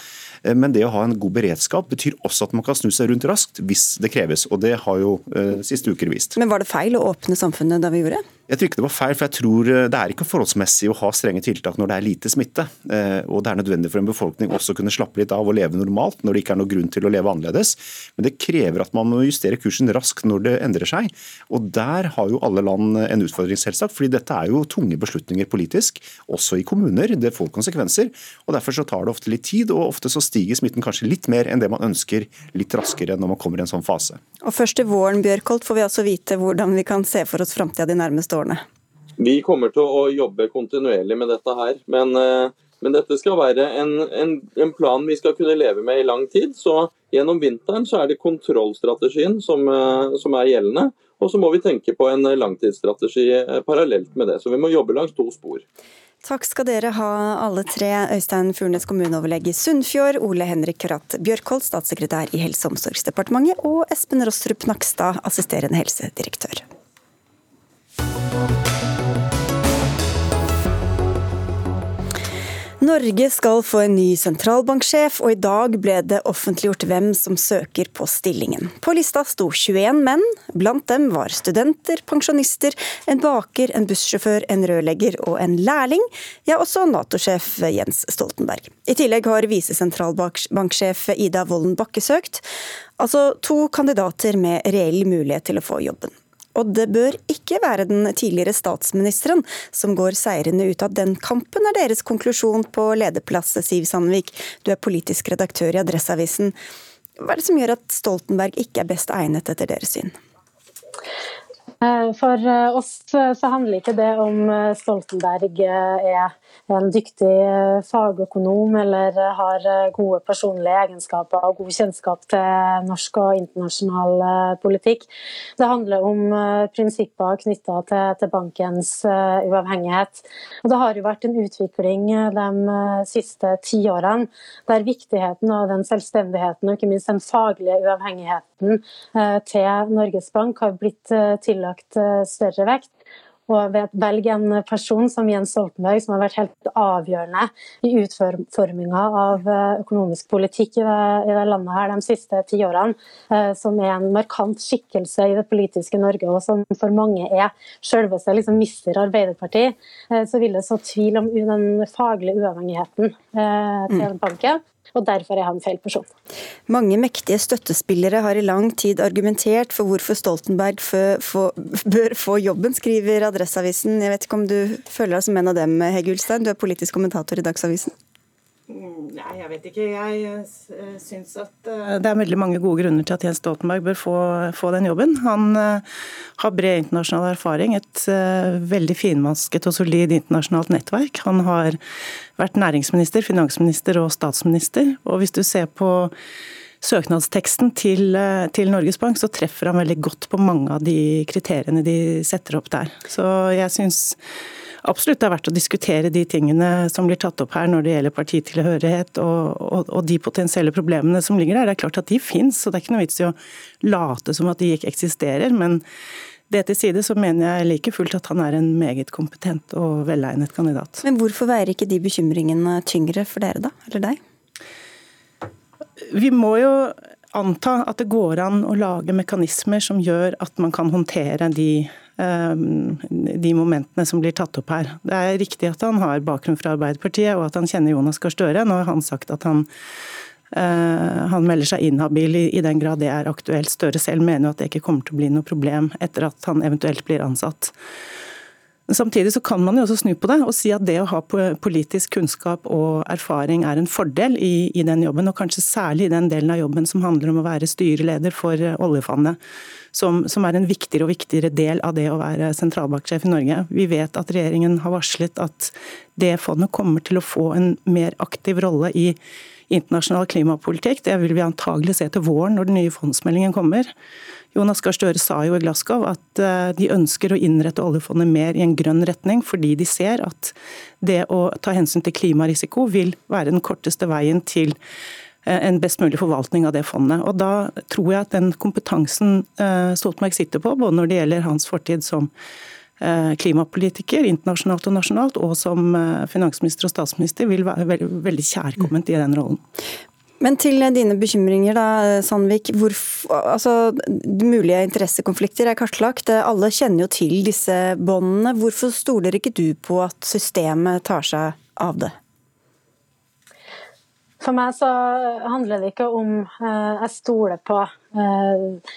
Eh, men det å ha en god beredskap betyr også at man kan snu seg rundt raskt hvis det kreves. Og det har jo eh, siste uker vist. Men var det feil å åpne samfunnet da vi gjorde det? Jeg tror ikke det var feil, for jeg tror eh, det er ikke forholdsmessig å ha strenge tiltak når det er lite smitte. Eh, og det er nødvendig for en befolkning også å kunne slappe litt av og leve normalt når det ikke er noen grunn til å leve annerledes. Men det krever at man må justere kursen raskt når det endrer seg. Og der har jo alle land en utfordring, selvsagt. fordi dette er jo tunge beslutninger politisk, også i kommuner. Det får konsekvenser. og Derfor så tar det ofte litt tid, og ofte så stiger smitten kanskje litt mer enn det man ønsker, litt raskere når man kommer i en sånn fase. Og først til våren, Bjørkholt, får vi altså vite hvordan vi kan se for oss framtida de nærmeste årene? Vi kommer til å jobbe kontinuerlig med dette her. Men, eh, men dette skal være en, en, en, plan vi skal kunne leve med i lang tid. Så gjennom vinteren så er det kontrollstrategien som, eh, som er gjeldende. Og så må vi tenke på en langtidsstrategi eh, parallelt med det. Så vi må jobbe langs to spor. Takk skal dere ha alle tre. Øystein Furnes kommuneoverlege i Sunnfjord, Ole Henrik Ratt Bjørkholt, statssekretær i Helse- og omsorgsdepartementet, og Espen Rostrup Nakstad, assisterende helsedirektør. Norge skal få en ny sentralbanksjef, og i dag ble det offentliggjort hvem som søker på stillingen. På lista sto 21 menn, blant dem var studenter, pensjonister, en baker, en bussjåfør, en rørlegger og en lærling, ja også Nato-sjef Jens Stoltenberg. I tillegg har visesentralbanksjef Ida Wolden Bakke søkt, altså to kandidater med reell mulighet til å få jobben. Og det bør ikke være den tidligere statsministeren som går seirende ut av den kampen, er deres konklusjon på lederplass, Siv Sandvik. Du er politisk redaktør i Adresseavisen. Hva er det som gjør at Stoltenberg ikke er best egnet etter deres syn? Eh, for eh, oss eh, så handler ikke det om Stoltenberg er en dyktig fagøkonom eller har gode personlige egenskaper og god kjennskap til norsk og internasjonal politikk. Det handler om prinsipper knytta til, bankens uavhengighet. Og det har jo vært en utvikling de siste ti årene der viktigheten av den selvstendigheten og ikke minst den faglige uavhengigheten til Norges Bank har blitt tillagt eh, større vekt. Og ved å velge en person som Jens Stoltenberg, som har vært helt avgjørende i utforminga av eh, økonomisk politikk i det, i det, landet her de siste ti årene, eh, som er en markant skikkelse i det politiske Norge, og som for mange er selveste liksom, mister Arbeiderparti, så vil det så tvil om den faglige uavhengigheten til mm. banken og derfor er han feil person. Mange mektige støttespillere har i lang tid argumentert for hvorfor Stoltenberg bør få jobben, skriver Adresseavisen. Jeg vet ikke om du føler deg som en av dem, Hege Ulstein, du er politisk kommentator i Dagsavisen? Nei, jeg vet ikke. Jeg eh, syns at eh, det er veldig mange gode grunner til at Jens Stoltenberg bør få, få den jobben. Han eh, har bred internasjonal erfaring, et veldig finmasket og solid internasjonalt nettverk. Han har vært næringsminister, finansminister og statsminister. Og hvis du ser på søknadsteksten til, til, Norges Bank, så treffer han veldig godt på mange av de kriteriene de setter opp der. Så jeg synes absolutt det er verdt å diskutere de tingene som blir tatt opp her når det gjelder partitilhørighet og, og, og de potensielle problemene som ligger der. Det er klart at de fins, og det er ikke noe vits i å late som at de ikke eksisterer. men det til side så mener jeg like fullt at han er en meget kompetent og velegnet kandidat. Men hvorfor veier ikke de bekymringene tyngre for dere, da? Eller deg? Vi må jo anta at det går an å lage mekanismer som gjør at man kan håndtere de de momentene som blir tatt opp her. Det er riktig at han har bakgrunn fra Arbeiderpartiet og at han kjenner Jonas Gahr Støre. Nå har han sagt at han, eh, han melder seg inhabil i den grad det er aktuelt. Støre selv mener jo at det ikke kommer til å bli noe problem etter at han eventuelt blir ansatt. Samtidig så kan man jo også snu på det og si at det å ha politisk kunnskap og erfaring er en fordel i, i den jobben, og kanskje særlig i den delen av jobben som handler om å være styreleder for oljefondet. Som, som, er en viktigere og viktigere del av det å være sentralbanksjef i Norge. Vi vet at regjeringen har varslet at det fondet kommer til å få en mer aktiv rolle i internasjonal klimapolitikk. Det vil vi antagelig se til våren når den nye fondsmeldingen kommer. Jonas Gahr Støre sa jo i Glasgow at eh, de ønsker å innrette oljefondet mer i en grønn retning, fordi de ser at det å ta hensyn til klimarisiko vil være den korteste veien til eh, en best mulig forvaltning av det fondet. Og Da tror jeg at den kompetansen eh, Stoltenberg sitter på, både når det gjelder hans fortid som klimapolitiker internasjonalt og nasjonalt, og som finansminister og statsminister, vil være veldig kjærkomment i den rollen. Men til dine bekymringer, da, Sandvik. altså, mulige interessekonflikter er kartlagt. Alle kjenner jo til disse båndene. Hvorfor stoler ikke du på at systemet tar seg av det? For meg så handler det ikke om eh, jeg stoler på eh,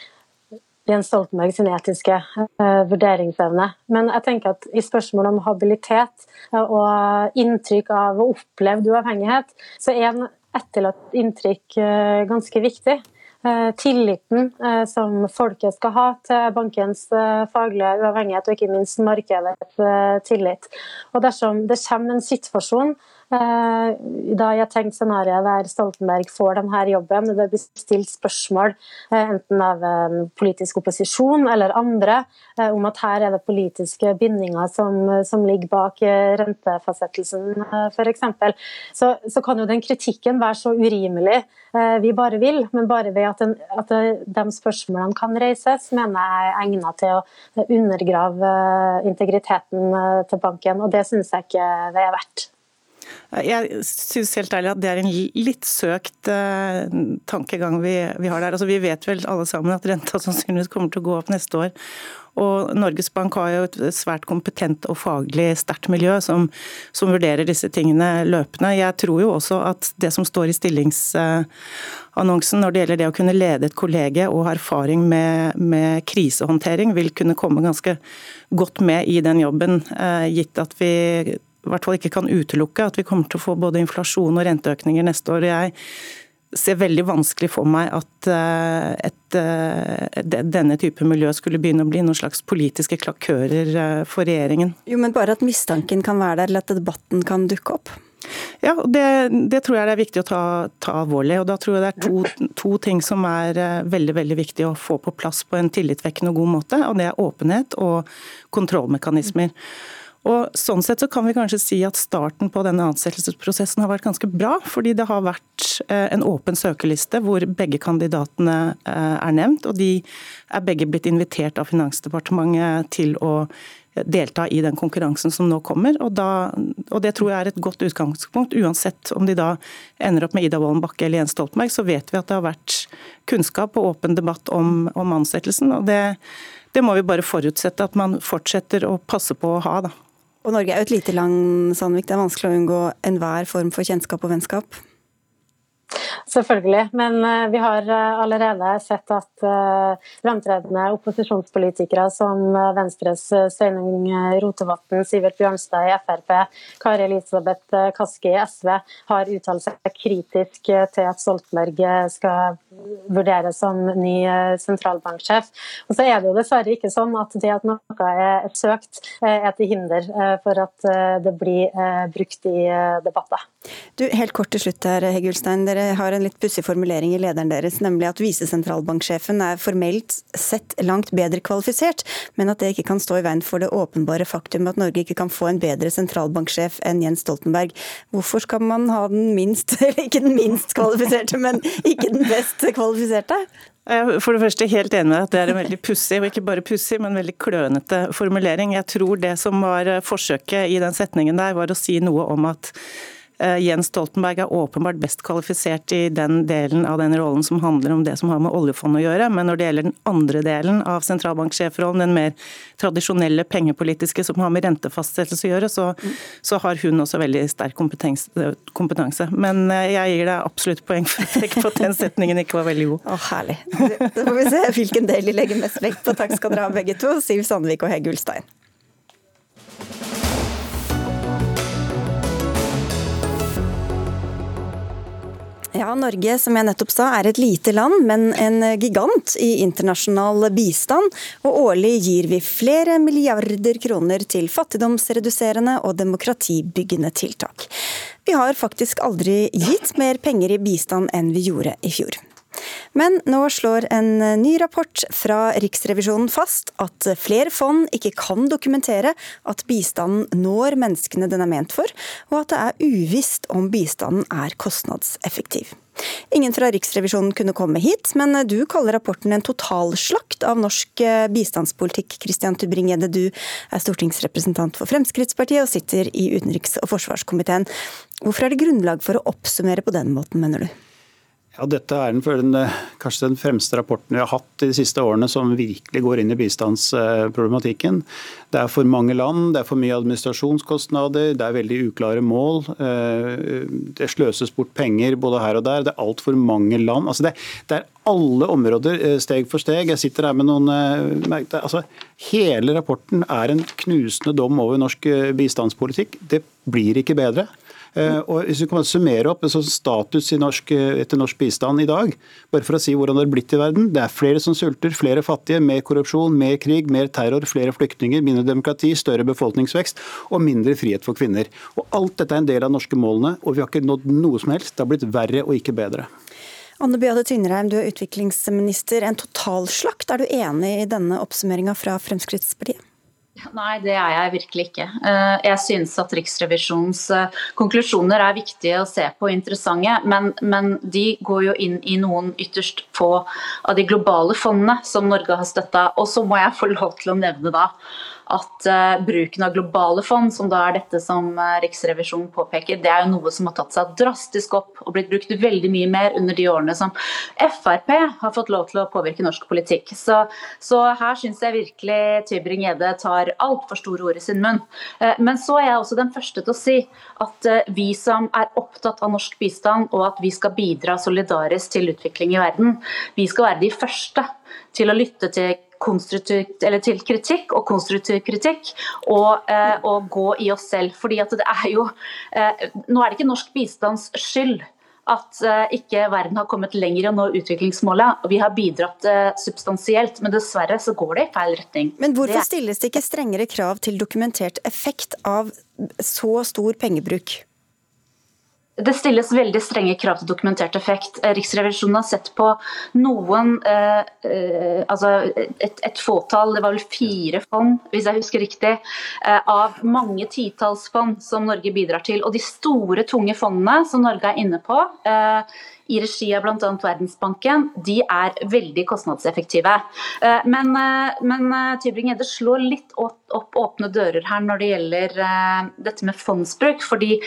Jens Stoltenberg sin etiske eh, vurderingsevne. Men jeg tenker at i spørsmålet om habilitet og inntrykk av opplevd uavhengighet, så er en etterlatt inntrykk eh, ganske viktig. Eh, tilliten eh, som folket skal ha til bankens faglige uavhengighet, og ikke minst markedets tillit. Og Dersom det kommer en situasjon da jeg tenkt scenarioet der Stoltenberg får denne jobben, det blir stilt spørsmål eh, enten av politisk opposisjon eller andre eh, om at her er det politiske bindinger som, som ligger bak rentefastsettelsen f.eks., så, så kan jo den kritikken være så urimelig vi bare vil, men bare ved at, den, at de spørsmålene kan reises, mener jeg er egnet til å undergrave integriteten til banken, og det syns jeg ikke det er verdt. Jeg syns helt ærlig at det er en litt søkt uh, tankegang vi, vi, har der. Altså, vi vet vel alle sammen at renta sannsynligvis kommer til å gå opp neste år. Og Norges Bank har jo et svært kompetent og faglig sterkt miljø som, som, vurderer disse tingene løpende. Jeg tror jo også at det som står i stillingsannonsen når det gjelder det å kunne lede et kollege og ha erfaring med, med krisehåndtering, vil kunne komme ganske godt med i den jobben, eh, gitt at vi i hvert fall ikke kan utelukke at vi kommer til å få både inflasjon og renteøkninger neste år. Jeg ser veldig vanskelig for meg at et, et, eh, denne type miljø skulle begynne å bli noen slags politiske klakører eh, for regjeringen. Jo, Men bare at mistanken kan være der, eller at debatten kan dukke opp? Ja, det, det, tror jeg det er viktig å ta, ta, alvorlig. og Da tror jeg det er to, to, ting som er veldig veldig viktig å få på plass på en tillitvekkende og god måte. og Det er åpenhet og kontrollmekanismer. Og Sånn sett så kan vi kanskje si at starten på denne ansettelsesprosessen har vært ganske bra, fordi det har vært eh, en åpen søkerliste hvor begge kandidatene eh, er nevnt. Og de er begge blitt invitert av Finansdepartementet til å delta i den konkurransen som nå kommer. Og, da, og, Det tror jeg er et godt utgangspunkt. Uansett om de da ender opp med Ida Wolden Bakke eller Jens Stoltenberg, så vet vi at det har vært kunnskap og åpen debatt om, om ansettelsen. og det, det må vi bare forutsette at man fortsetter å passe på å ha. da. Og Norge er jo et lite land, Sandvik. Det er vanskelig å unngå enhver form for kjennskap og vennskap. Selvfølgelig, men eh, vi har eh, allerede sett at fremtredende opposisjonspolitikere som Venstres Sveinung Rotevatn, Sivert Bjørnstad i Frp, Kari Elisabeth Kaski i SV har uttalt seg kritisk til at Stoltenberg skal vurderes som ny sentralbanksjef. Og så er det jo dessverre ikke sånn at det at noe er søkt, er til hinder for at det blir brukt i debatter. Du, helt kort til slutt her, Hegulstein. Dere har en litt pussig formulering i lederen deres, nemlig at visesentralbanksjefen er formelt sett langt bedre kvalifisert, men at det ikke kan stå i veien for det åpenbare faktum at Norge ikke kan få en bedre sentralbanksjef enn Jens Stoltenberg. Hvorfor skal man ha den minst, eller ikke den minst kvalifiserte, men ikke den best kvalifiserte? For det første helt enig med at det er en veldig pussig, og ikke bare pussig, men veldig klønete formulering. Jeg tror det som var forsøket i den setningen der, var å si noe om at Jens Stoltenberg er åpenbart best kvalifisert i den delen av den rollen som handler om det som har med oljefondet å gjøre. Men når det gjelder den andre delen av sentralbanksjefrollen, den mer tradisjonelle pengepolitiske som har med rentefastsettelse å gjøre, så, så har hun også veldig sterk kompetanse. Men eh, jeg gir deg absolutt poeng for at den setningen ikke var veldig god. Å, herlig. Da får vi se hvilken del de legger mest vekt på. Takk skal dere ha begge to, Siv Sandvik og Hege Ulstein. Ja, Norge som jeg nettopp sa, er et lite land, men en gigant i internasjonal bistand. Og årlig gir vi flere milliarder kroner til fattigdomsreduserende og demokratibyggende tiltak. Vi har faktisk aldri gitt mer penger i bistand enn vi gjorde i fjor. Men nå slår en ny rapport fra Riksrevisjonen fast at flere fond ikke kan dokumentere at bistanden når menneskene den er ment for, og at det er uvisst om bistanden er kostnadseffektiv. Ingen fra Riksrevisjonen kunne komme hit, men du kaller rapporten en totalslakt av norsk bistandspolitikk. Christian Tybring-Gjedde, du er stortingsrepresentant for Fremskrittspartiet og sitter i utenriks- og forsvarskomiteen. Hvorfor er det grunnlag for å oppsummere på den måten, mener du? Ja, Dette er den, eh, kanskje den fremste rapporten vi har hatt de siste årene som virkelig går inn i bistandsproblematikken. Det er for mange land, det er for mye administrasjonskostnader, det er veldig uklare mål. Eh, det sløses bort penger både her og der. Det er altfor mange land. Altså det, det, er alle områder, eh, steg for steg. Jeg sitter her med noen altså, Hele rapporten er en knusende dom over norsk bistandspolitikk. Det blir ikke bedre. Eh, og hvis vi kan summere opp en sånn status norsk, eh, etter norsk bistand i dag, bare for å si hvordan det har blitt i verden. Det er flere som sulter, flere fattige, mer korrupsjon, mer krig, mer terror, flere flyktninger, mindre demokrati, større befolkningsvekst og mindre frihet for kvinner. Og Alt dette er en del av norske målene, og vi har ikke nådd noe som helst. Det har blitt verre og ikke bedre. Anne Beate Tvinnereim, du er utviklingsminister. En totalslakt, er du enig i denne oppsummeringa fra Fremskrittspartiet? Nei, det er jeg virkelig ikke. Eh, jeg synes at Riksrevisjonens eh, konklusjoner er viktige å se på og interessante, men, men, de går jo inn i noen ytterst få av de globale fondene som Norge har støtta. Og så må jeg få lov til å nevne da at uh, bruken av globale fond, som da er dette som uh, Riksrevisjonen påpeker, det er jo noe som har tatt seg drastisk opp og blitt brukt veldig mye mer under de årene som Frp har fått lov til å påvirke norsk politikk. Så, så her syns jeg virkelig Tybring-Gjedde tar altfor store ord i sin munn. Uh, men så er jeg også den første til å si at vi som er opptatt av norsk bistand, og at vi skal bidra solidarisk til utvikling i verden, vi skal være de første til å lytte til til kritikk og konstruktiv kritikk, og, eh, og, gå i oss selv. Fordi at det er jo eh, Nå er det ikke norsk bistands skyld at eh, ikke verden har kommet lenger i å nå utviklingsmålet. Vi har bidratt substansielt, men dessverre så går det i feil retning. Men hvorfor stilles det ikke strengere krav til dokumentert effekt av så stor pengebruk? Det stilles veldig strenge krav til dokumentert effekt. Eh, Riksrevisjonen har sett på noen eh, eh, altså et, et, fåtall, det var vel fire fond, hvis jeg husker riktig, eh, av mange titalls fond som Norge bidrar til. Og de store, tunge fondene som Norge er inne på, eh, i regi av bl.a. Verdensbanken, de er veldig kostnadseffektive. Eh, men, eh, men eh, Tybring-Gjedde slår litt opp, åpne dører her når det gjelder dette med fondsbruk. fordi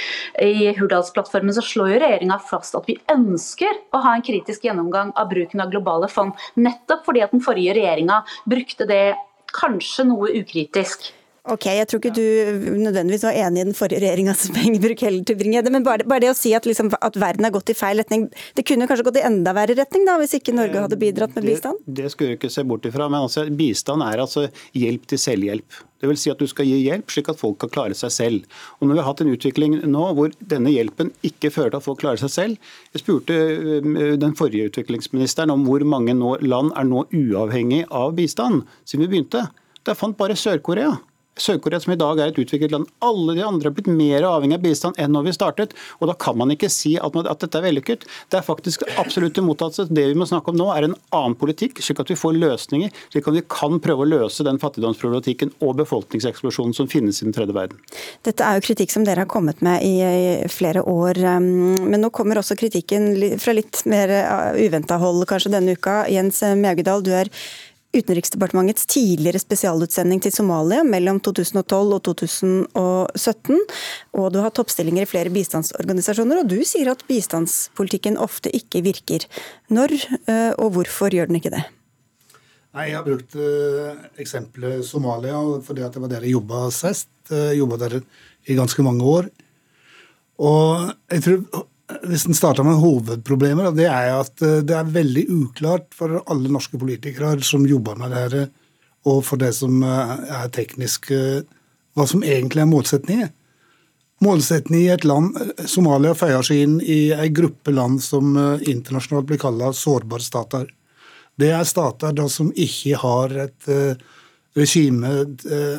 I Hurdalsplattformen så slår jo regjeringa fast at vi ønsker å ha en kritisk gjennomgang av bruken av globale fond. Nettopp fordi at den forrige regjeringa brukte det kanskje noe ukritisk. Ok, Jeg tror ikke du nødvendigvis var enig i den forrige regjeringas pengebruk heller, til Bringede, men bare, bare, det å si at, liksom, at, verden har gått i feil retning, det kunne kanskje gått i enda verre retning da, hvis ikke Norge hadde bidratt med bistand? Det, det skulle du ikke se bort ifra, men altså, bistand er altså hjelp til selvhjelp. Det vil si at du skal gi hjelp slik at folk kan klare seg selv. Og når vi har hatt en utvikling nå hvor denne hjelpen ikke fører til at folk klarer seg selv Jeg spurte øh, den forrige utviklingsministeren om hvor mange land er nå uavhengig av bistand siden vi begynte. Der fant bare Sør-Korea. Sør-Korea, som i dag er et utviklet land, alle de andre har blitt mer avhengig av bistand enn når vi startet. og Da kan man ikke si at, at dette er vellykket. Det er faktisk absolutt det motsatte. Det vi må snakke om nå, er en annen politikk, slik at vi får løsninger. Slik at vi kan prøve å løse den fattigdomsproblematikken og befolkningseksplosjonen som finnes i den tredje verden. Dette er jo kritikk som dere har kommet med i flere år. Um, men nå kommer også kritikken fra litt mer uh, uventa hold kanskje denne uka. Jens Mjaugedal, du er Utenriksdepartementets tidligere spesialutsending til Somalia mellom 2012 og 2017. Og du har toppstillinger i flere bistandsorganisasjoner, og du sier at bistandspolitikken ofte ikke virker. Når eh, og hvorfor gjør den ikke det? Nei, Jeg har brukt uh, eksempelet Somalia fordi at det var der jeg jobba sist. Uh, jobba der i ganske mange år. Og jeg tror hvis en starter med hovedproblemer, det er at eh, det er veldig uklart for alle norske politikere som jobber med det her, og for det som eh, er teknisk, eh, hva som egentlig er målsetningen. målsetning i et land Somalia føyer seg inn i en gruppe land som internasjonalt blir kalt sårbare stater. Det er stater da, som ikke har et regime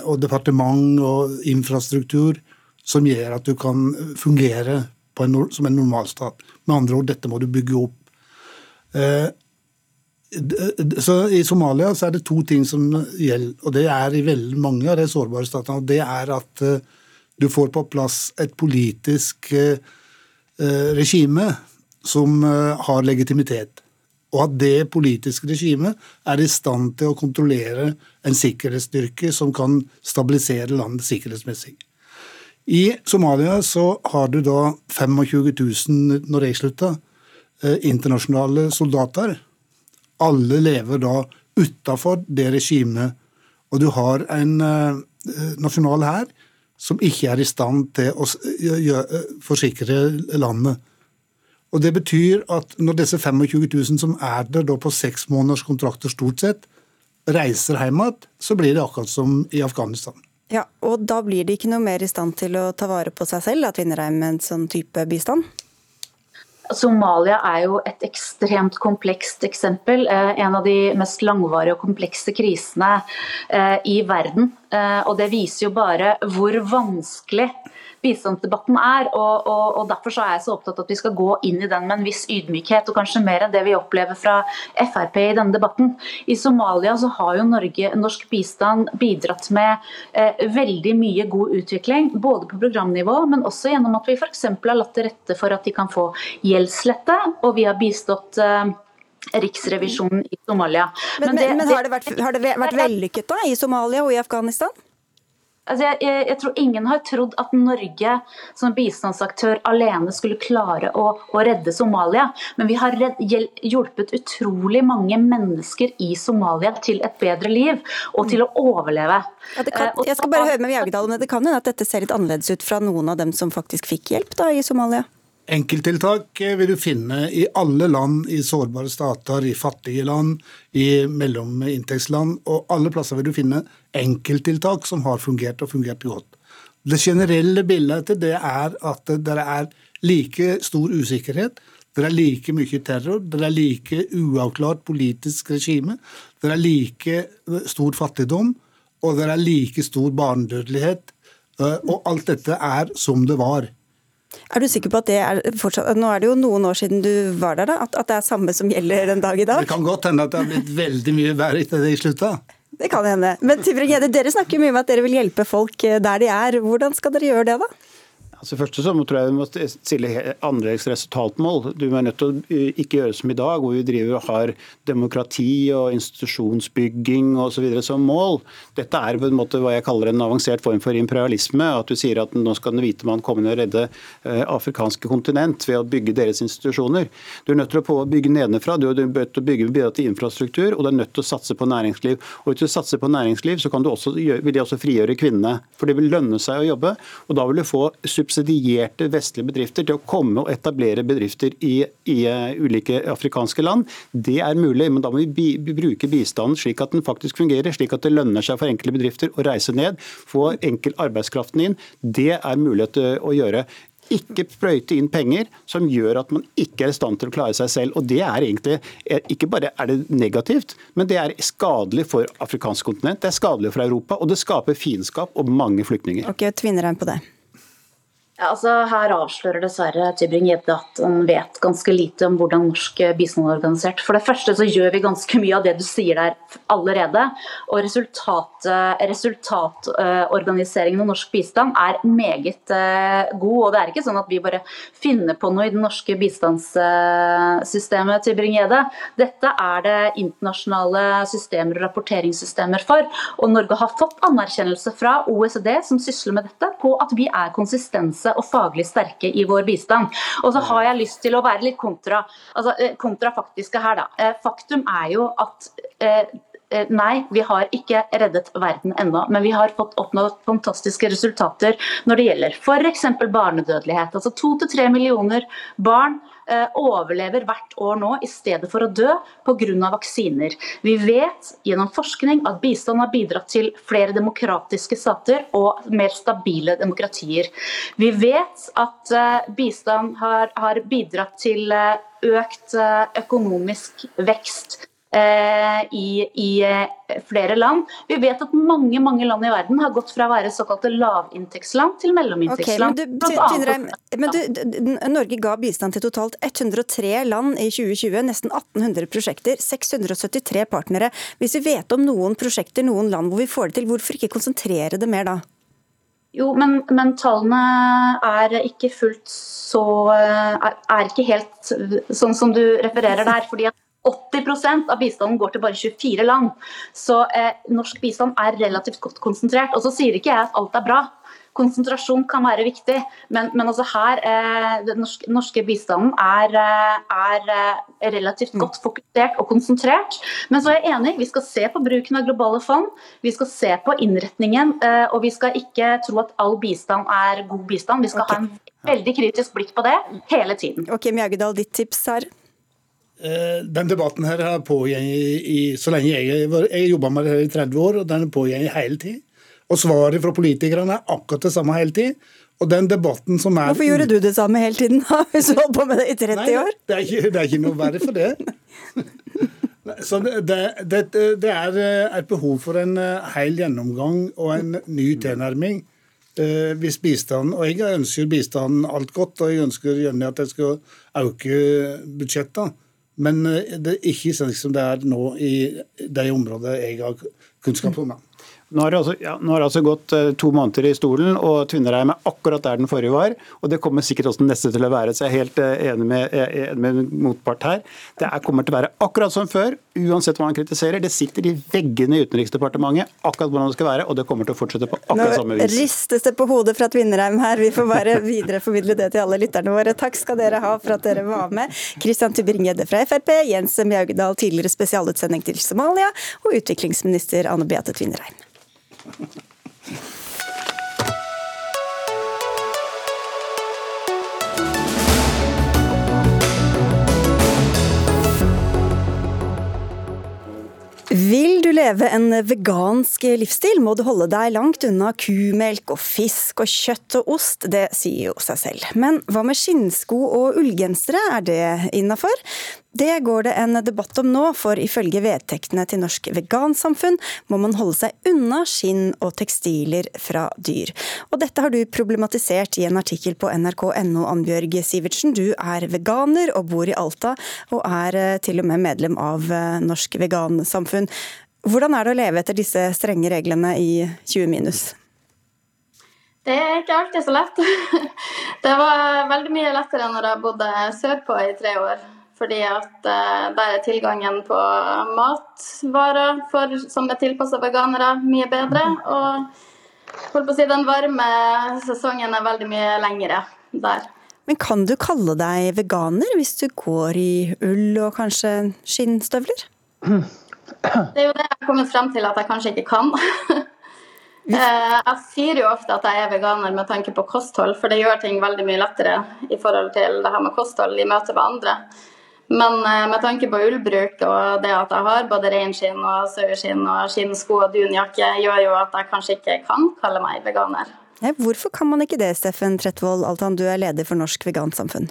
og departement og infrastruktur som gjør at du kan fungere en, som en normalstat. Med andre ord, dette må du bygge opp. Eh, så I Somalia så er det to ting som gjelder, og det er i veldig mange av de sårbare statene. og Det er at du får på plass et politisk regime som har legitimitet og at det politiske regimet er i stand til å kontrollere en sikkerhetsstyrke som kan stabilisere landet sikkerhetsmessig. I Somalia så har du da 25 000, når jeg slutta, eh, internasjonale soldater. Alle lever da utafor det regimet. Og du har en eh, nasjonal hær som ikke er i stand til å forsikre landet. Og Det betyr at når disse 25 000 som er der da på seks måneders kontrakter stort sett, reiser hjem igjen, så blir det akkurat som i Afghanistan. Ja, og Da blir de ikke noe mer i stand til å ta vare på seg selv, at Tvinnereim, med en sånn type bistand? Somalia er jo et ekstremt komplekst eksempel. Eh, en av de mest langvarige og komplekse krisene eh, i verden. Eh, og det viser jo bare hvor vanskelig bistandsdebatten er. Og, og, og, Derfor så er jeg så opptatt av at vi skal gå inn i den med en viss ydmykhet, og kanskje mer enn det vi opplever fra Frp i denne debatten. I Somalia så har jo Norge, norsk bistand bidratt med eh, veldig mye god utvikling, både på programnivå, men også gjennom at vi f.eks. har latt til rette for at de kan få gjeldslette, og vi har bistått eh, Riksrevisjonen i Somalia. Men, men, det, men har, det vært, har det vært vellykket da, i Somalia og i Afghanistan? Altså jeg, jeg, jeg, tror ingen har trodd at Norge som bistandsaktør alene skulle klare å, å redde Somalia. Men vi har redd, hjulpet utrolig mange mennesker i Somalia til et bedre liv og til å overleve. Ja, kan, eh, jeg skal bare høre med Bjergedal, om Det kan hende at dette ser litt annerledes ut fra noen av dem som faktisk fikk hjelp da, i Somalia? Enkelttiltak vil du finne i alle land, i sårbare stater, i fattige land, i mellominntektsland. Og alle plasser vil du finne enkelttiltak som har fungert og fungert godt. Det generelle bildet det er at det er like stor usikkerhet. Det er like mye terror, det er like uavklart politisk regime. Det er like stor fattigdom, og det er like stor barnedødelighet. Og alt dette er som det var. Er du sikker på at det er fortsatt Nå er det jo noen år siden du var der, da. At, at det er samme som gjelder den dag i dag? Det kan godt hende at det har blitt veldig mye verre etter det i slutta. Det kan hende. Men Tybring-Gjedde, dere snakker mye om at dere vil hjelpe folk eh, der de er. Hvordan skal dere gjøre det, da? Altså først så tror jeg vi må stille annerledes resultatmål. Du er nødt til å eh, ikke gjøre som i dag, hvor vi driver og har demokrati og institusjonsbygging osv. som mål. Dette er på en måte hva jeg kaller en avansert form for imperialisme. At du sier at nå skal den hvite mann komme inn og redde eh, afrikanske kontinent ved å bygge deres institusjoner. Du er nødt til å bygge nedenfra. Du er nødt til å bygge bidra til infrastruktur, og du er nødt til å satse på næringsliv. Og Hvis du satser på næringsliv, så kan du også, vil de også frigjøre kvinnene. For det vil lønne seg å jobbe, og da vil du få subsidier subsidierte vestlige bedrifter til å komme og etablere bedrifter i, i eh, ulike afrikanske land. Det er mulig, men da må vi bruke bistanden slik at den faktisk fungerer, slik at det lønner seg for enkelte bedrifter å reise ned, få enkel arbeidskraften inn. Det er mulighet til å gjøre ikke sprøyte inn penger som gjør at man ikke er i stand til å klare seg selv. Og Det er egentlig, ikke bare er det negativt, men det er skadelig for afrikansk kontinent, det er skadelig for Europa, og det skaper fiendskap og mange flyktninger. Ok, Tvinnereim på det. Ja, altså Her avslører dessverre Tybring-Gjedde at han vet ganske lite om hvordan norsk bistand er organisert. For det første så gjør vi ganske mye av det du sier der allerede. Og resultat, resultatorganiseringen av norsk bistand er meget uh, god. Og det er ikke sånn at vi bare finner på noe i det norske bistandssystemet. Tybring-Gjedde. Dette er det internasjonale systemer og rapporteringssystemer for. Og Norge har fått anerkjennelse fra OECD, som sysler med dette, på at vi er konsistente kompetanse og faglig sterke i vår bistand. Og så har jeg lyst til å være litt kontra, altså, eh, kontrafaktiske her, da. Eh, faktum er jo at eh, nei, vi har ikke reddet verden ennå, men vi har fått oppnådd fantastiske resultater når det gjelder f.eks. barnedødelighet. Altså to til tre millioner barn eh, overlever hvert år nå i stedet for å dø pga. vaksiner. Vi vet gjennom forskning at bistand har bidratt til flere demokratiske stater og mer stabile demokratier. Vi vet at eh, bistand har, har bidratt til eh, økt eh, økonomisk vekst eh, i, i eh, flere land. Vi vet at mange mange land i verden har gått fra å være såkalte lavinntektsland til mellominntektsland. Okay, men du, men du, Norge ga bistand til totalt 103 land i 2020, nesten 1800 prosjekter, 673 partnere. Hvis vi vet om noen prosjekter, noen land hvor vi får det til, hvorfor ikke konsentrere det mer da? Jo, men, men tallene er ikke fullt så er, er ikke helt sånn som du refererer der. fordi at 80% av bistanden går til bare 24 land. Så eh, norsk bistand er relativt godt konsentrert. Og så sier ikke jeg at alt er bra. Konsentrasjon kan være viktig, men, men altså her eh, den norske, norske bistanden er, eh, er eh, relativt godt fokusert og konsentrert. Men så er jeg enig, vi skal se på bruken av globale fond, vi skal se på innretningen, eh, og vi skal ikke tro at all bistand er god bistand. Vi skal ha en veldig kritisk blikk på det hele tiden. Ok, Mjaugedal, ditt tips her? Eh, Den debatten her har pågått i, så lenge jeg har jobba med det her i 30 år, og den har pågått hele tid. Og svaret fra politikerne er akkurat det samme hele tid. Og den debatten som er Hvorfor gjorde du det samme hele tiden, da, hvis du holdt på med det i 30 Nei, år? Det er, ikke, det er ikke noe verre for det. Så det, det, det, er eh, et behov for en eh, hel gjennomgang og en ny tilnærming. Hvis bistanden, og Jeg ønsker bistanden alt godt, og jeg ønsker gjerne at jeg skal øke budsjettene. Men eh, det er ikke sånn som det er nå i de områdene jeg har kunnskap om. da. Nå har, det altså, ja, nå har det altså gått eh, to måneder i stolen, og Tvinnereim er akkurat der den forrige var. Og det kommer sikkert også den neste til å være, så jeg er helt eh, enig med, enig med motpart her. Det er, kommer til å være akkurat som før, uansett hva man kritiserer. Det sitter i veggene i Utenriksdepartementet akkurat hvordan det skal være, og det kommer til å fortsette på akkurat samme vis. Nå ristes det på hodet fra Tvinnereim her. Vi får bare videreformidle det til alle lytterne våre. Takk skal dere ha for at dere var med. Christian Tybring-Gjedde fra Frp, Jens Mjaugedal, tidligere spesialutsending til Somalia, og utviklingsminister Anne Beate Tvinnereim. Vil du leve en vegansk livsstil, må du holde deg langt unna kumelk og fisk og kjøtt og ost. Det sier jo seg selv. Men hva med skinnsko og ullgensere, er det innafor? Det går det en debatt om nå, for ifølge vedtektene til Norsk Vegansamfunn må man holde seg unna skinn og tekstiler fra dyr. Og dette har du problematisert i en artikkel på nrk.no, Annbjørg Sivertsen. Du er veganer og bor i Alta, og er eh, til og med medlem av eh, Norsk Vegansamfunn. Hvordan er det å leve etter disse strenge reglene i 20 minus? Det er ikke alltid så lett. Det var veldig mye lettere når jeg bodde sørpå i tre år. Fordi at eh, der er tilgangen på matvarer for, som er tilpassa veganere, mye bedre. Og holdt på å si, den varme sesongen er veldig mye lengre der. Men kan du kalle deg veganer hvis du går i ull og kanskje skinnstøvler? Det er jo det jeg har kommet frem til at jeg kanskje ikke kan. Eh, Jeg sier jo ofte at jeg er veganer med tanke på kosthold, for det gjør ting veldig mye lettere i forhold til det her med kosthold i møte med andre. Men eh, med tanke på ullbruk og det at jeg har både reinskinn og saueskinn og skinnsko og dunjakke, gjør jo at jeg kanskje ikke kan kalle meg veganer. Nei, hvorfor kan man ikke det, Steffen Tretvold Altan, du er leder for Norsk Vegansamfunn?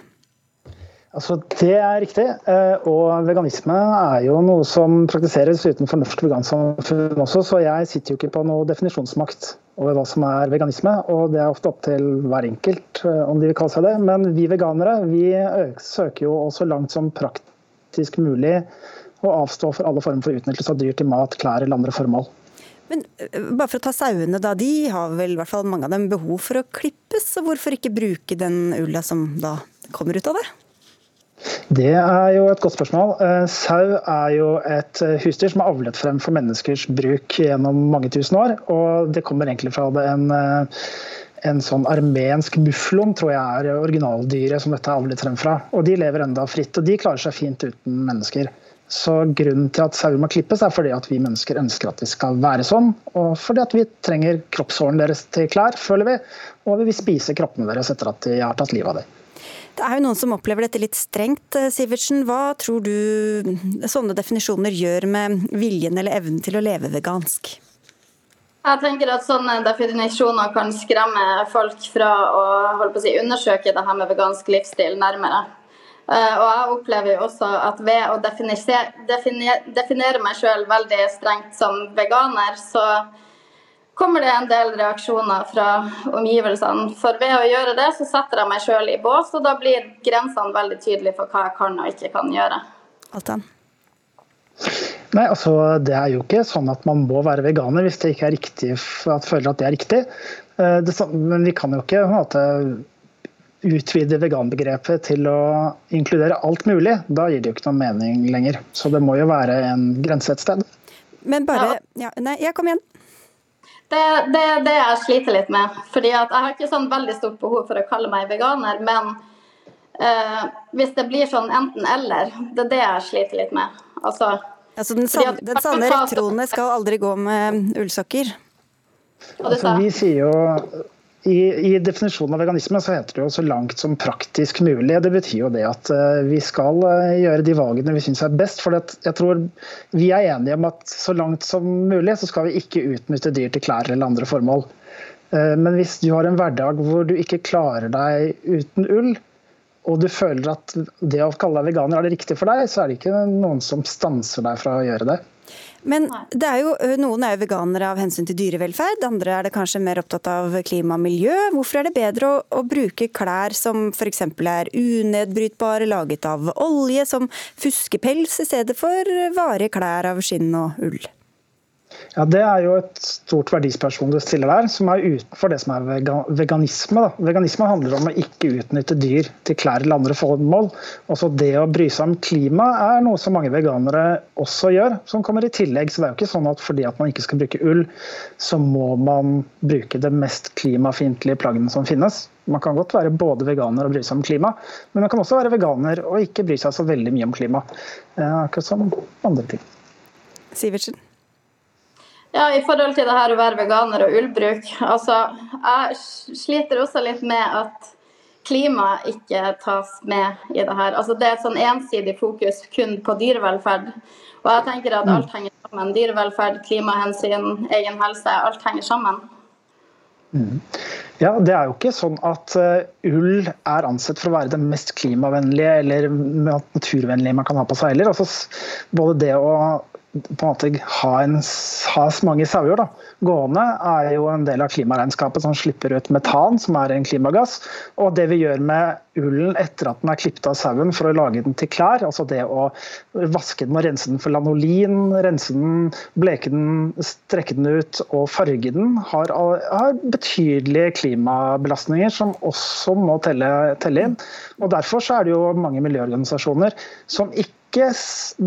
Altså, det er riktig. eh, Og veganisme er jo noe som praktiseres utenfor norsk vegansamfunn også, så jeg sitter jo ikke på noe definisjonsmakt over hva som er veganisme. Og det er ofte opp til hver enkelt eh, om de vil kalle seg det. Men vi veganere vi søker jo også langt som praktisk mulig å avstå for alle former for utnyttelse av dyr til mat, klær eller andre formål. Men bare for å ta sauene, da. De har vel i hvert fall mange av dem behov for å klippes, så hvorfor ikke bruke den ulla som da kommer ut av det? Det er jo et godt spørsmål. Eh, Sau er jo et eh, husdyr som er avlet frem for menneskers bruk gjennom mange tusen år. Og det kommer egentlig fra det en, eh, en sånn armensk mufflon, tror jeg er originaldyret som dette er avlet frem fra. Og de lever enda fritt, og de klarer seg fint uten mennesker. Så Grunnen til at sauer må klippes, er fordi at vi mennesker ønsker at de skal være sånn. Og fordi at vi trenger kroppshåren deres til klær, føler vi. Og vi vil spise kroppene deres etter at de har tatt livet av dem. Det er jo noen som opplever dette litt strengt. eh, Sivertsen. Hva tror du sånne definisjoner gjør med viljen eller evnen til å leve vegansk? Jeg tenker at sånne definisjoner kan skremme folk fra å å si, undersøke det her med vegansk livsstil nærmere. Eh, og jeg opplever jo også at ved å definere, definere meg sjøl veldig strengt som veganer, så kommer det en del reaksjoner fra omgivelsene. For ved å gjøre det, så setter jeg meg sjøl i bås, og da blir grensene veldig tydelige for hva jeg kan og ikke kan gjøre. Altan? Nei, altså Det er jo ikke sånn at man må være veganer hvis det ikke er riktig, at føler at det er riktig. Eh, det, men vi kan jo ikke på en måte, utvide veganbegrepet til å inkludere alt mulig. Da gir det jo ikke noen mening lenger. Så det må jo være en grense et sted. Men bare ja, Nei, jeg kom igjen. Det det, det jeg sliter litt med. fordi at Jeg har ikke sånn veldig stort behov for å kalle meg veganer, men eh, hvis det blir sånn enten-eller, det er det jeg sliter litt med. Altså, Altså, den, sanne, den sanne rettroende skal aldri gå med ullsokker. Altså, vi sier jo i, I definisjonen av veganisme så heter det jo 'så langt som praktisk mulig'. Det betyr jo det at uh, vi skal uh, gjøre de valgene vi syns er best. For jeg tror vi er enige om at så langt som mulig så skal vi ikke utnytte dyr til klær eller andre formål. Uh, men hvis du har en hverdag hvor du ikke klarer deg uten ull, og du føler at det å kalle deg veganer er det riktige for deg, så er det ikke noen som stanser deg fra å gjøre det. Men det er jo, noen er jo veganere av hensyn til dyrevelferd, andre er det kanskje mer opptatt av klima og miljø. Hvorfor er det bedre å, å bruke klær som f.eks. er unedbrytbare, laget av olje, som fuskepels, i stedet for varige klær av skinn og ull? Ja, Det er jo et stort verdispørsmål du stiller der, som er utenfor det som er veganisme. Da. Veganisme handler om å ikke utnytte dyr til klær eller andre formål. Også det å bry seg om klima er noe som mange veganere også gjør, som kommer i tillegg. Så det er jo ikke sånn at fordi at man ikke skal bruke ull, så må man bruke det mest klimafiendtlige plaggene som finnes. Man kan godt være både veganer og bry seg om klima, men man kan også være veganer og ikke bry seg så veldig mye om klima. Akkurat som andre ting. Sivertsen? Ja, I forhold til det her å være veganer og ullbruk. altså Jeg sliter også litt med at klima ikke tas med i det her. Altså Det er et sånn ensidig fokus kun på dyrevelferd. Og jeg tenker at alt henger sammen. Dyrevelferd, klimahensyn, egen helse. Alt henger sammen. Mm. Ja, Det er jo ikke sånn at uh, ull er ansett for å være det mest klimavennlige eller naturvennlige man kan ha på seg heller. Altså, både det å på en måte ha, en, ha mange sauer da, gående, er jo en del av klimaregnskapet som slipper ut metan, som er en klimagass. Og det vi gjør med ullen etter at den er klippet av sauen for å lage den til klær, altså det å vaske den og rense den for lanolin, rense den, bleke den, strekke den ut og farge den, har, har betydelige klimabelastninger som også må telle, telle inn. Og Derfor er det jo mange miljøorganisasjoner som ikke ikke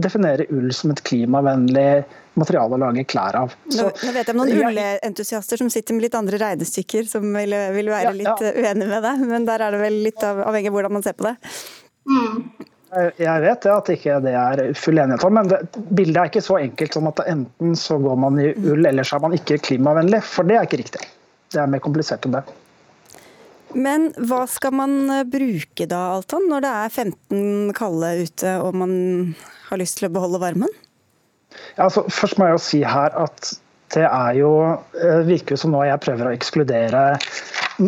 definere ull som et klimavennlig materiale å lage klær av. Så, nå, vet jeg om noen ullentusiaster som sitter med litt andre regnestykker som vil, vil være ja, litt ja. uenig med deg, men der er det vel litt av, avhengig av hvordan man ser på det. Mm. Jeg vet at ikke det er full enighet om, men det, bildet er ikke så enkelt som at enten så går man i ull, eller så er man ikke klimavennlig. For det er ikke riktig. Det er mer komplisert enn det. Men hva skal man eh, bruke da, Altan, når det er 15 kalde ute og man har lyst til å beholde varmen? Ja, altså, først må jeg jo si her at det er jo, virker virker som nå jeg prøver å ekskludere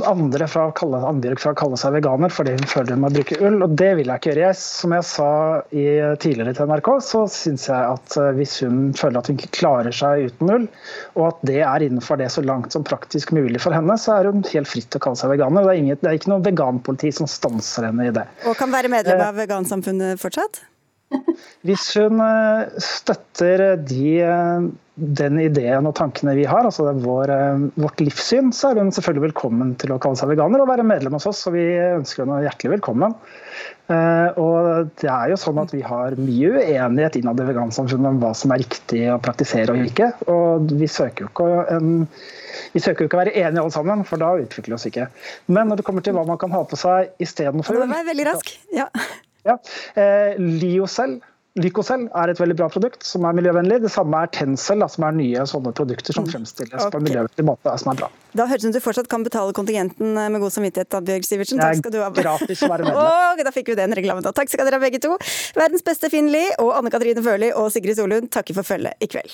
andre fra å kalle, fra å kalle seg veganer fordi hun føler hun må bruke ull, og det vil jeg ikke gjøre. Jeg, som jeg sa i, tidligere til NRK, så syns jeg at eh, hvis hun føler at hun ikke klarer seg uten ull, og at det er innenfor det så langt som praktisk mulig for henne, så er hun helt fritt til å kalle seg veganer. Det er, ingen, det er ikke noe veganpoliti som stanser henne i det. Og kan være medlem av vegansamfunnet fortsatt? Hvis hun eh, støtter de den ideen og tankene vi har, altså vår, eh, vårt livssyn, så er hun selvfølgelig velkommen til å kalle seg veganer og være medlem hos oss. og Vi ønsker henne hjertelig velkommen. Og det er jo sånn at Vi har mye uenighet innad i vegansamfunnet om hva som er riktig å praktisere og ikke. og Vi søker jo ikke, en, vi søker jo ikke å være enige alle sammen, for da utvikler vi oss ikke. Men når det kommer til hva man kan ha på seg istedenfor Det var veldig rask. Ja. Ja. Uh, Liocell Lycocell er et veldig bra produkt som er miljøvennlig. Det samme er Tencel, som er nye sånne produkter som fremstilles på en miljøvennlig måte, som er bra. Da høres det ut som du fortsatt kan betale kontingenten eh, med god samvittighet, da, Bjørg Sivertsen. Takk skal du ha. gratis å være medlem. og da fikk vi den reklamen da. Takk skal dere ha begge to. Verdens beste Finn Lie og Anne Katrine Førli og Sigrid Solund takker for følget i kveld.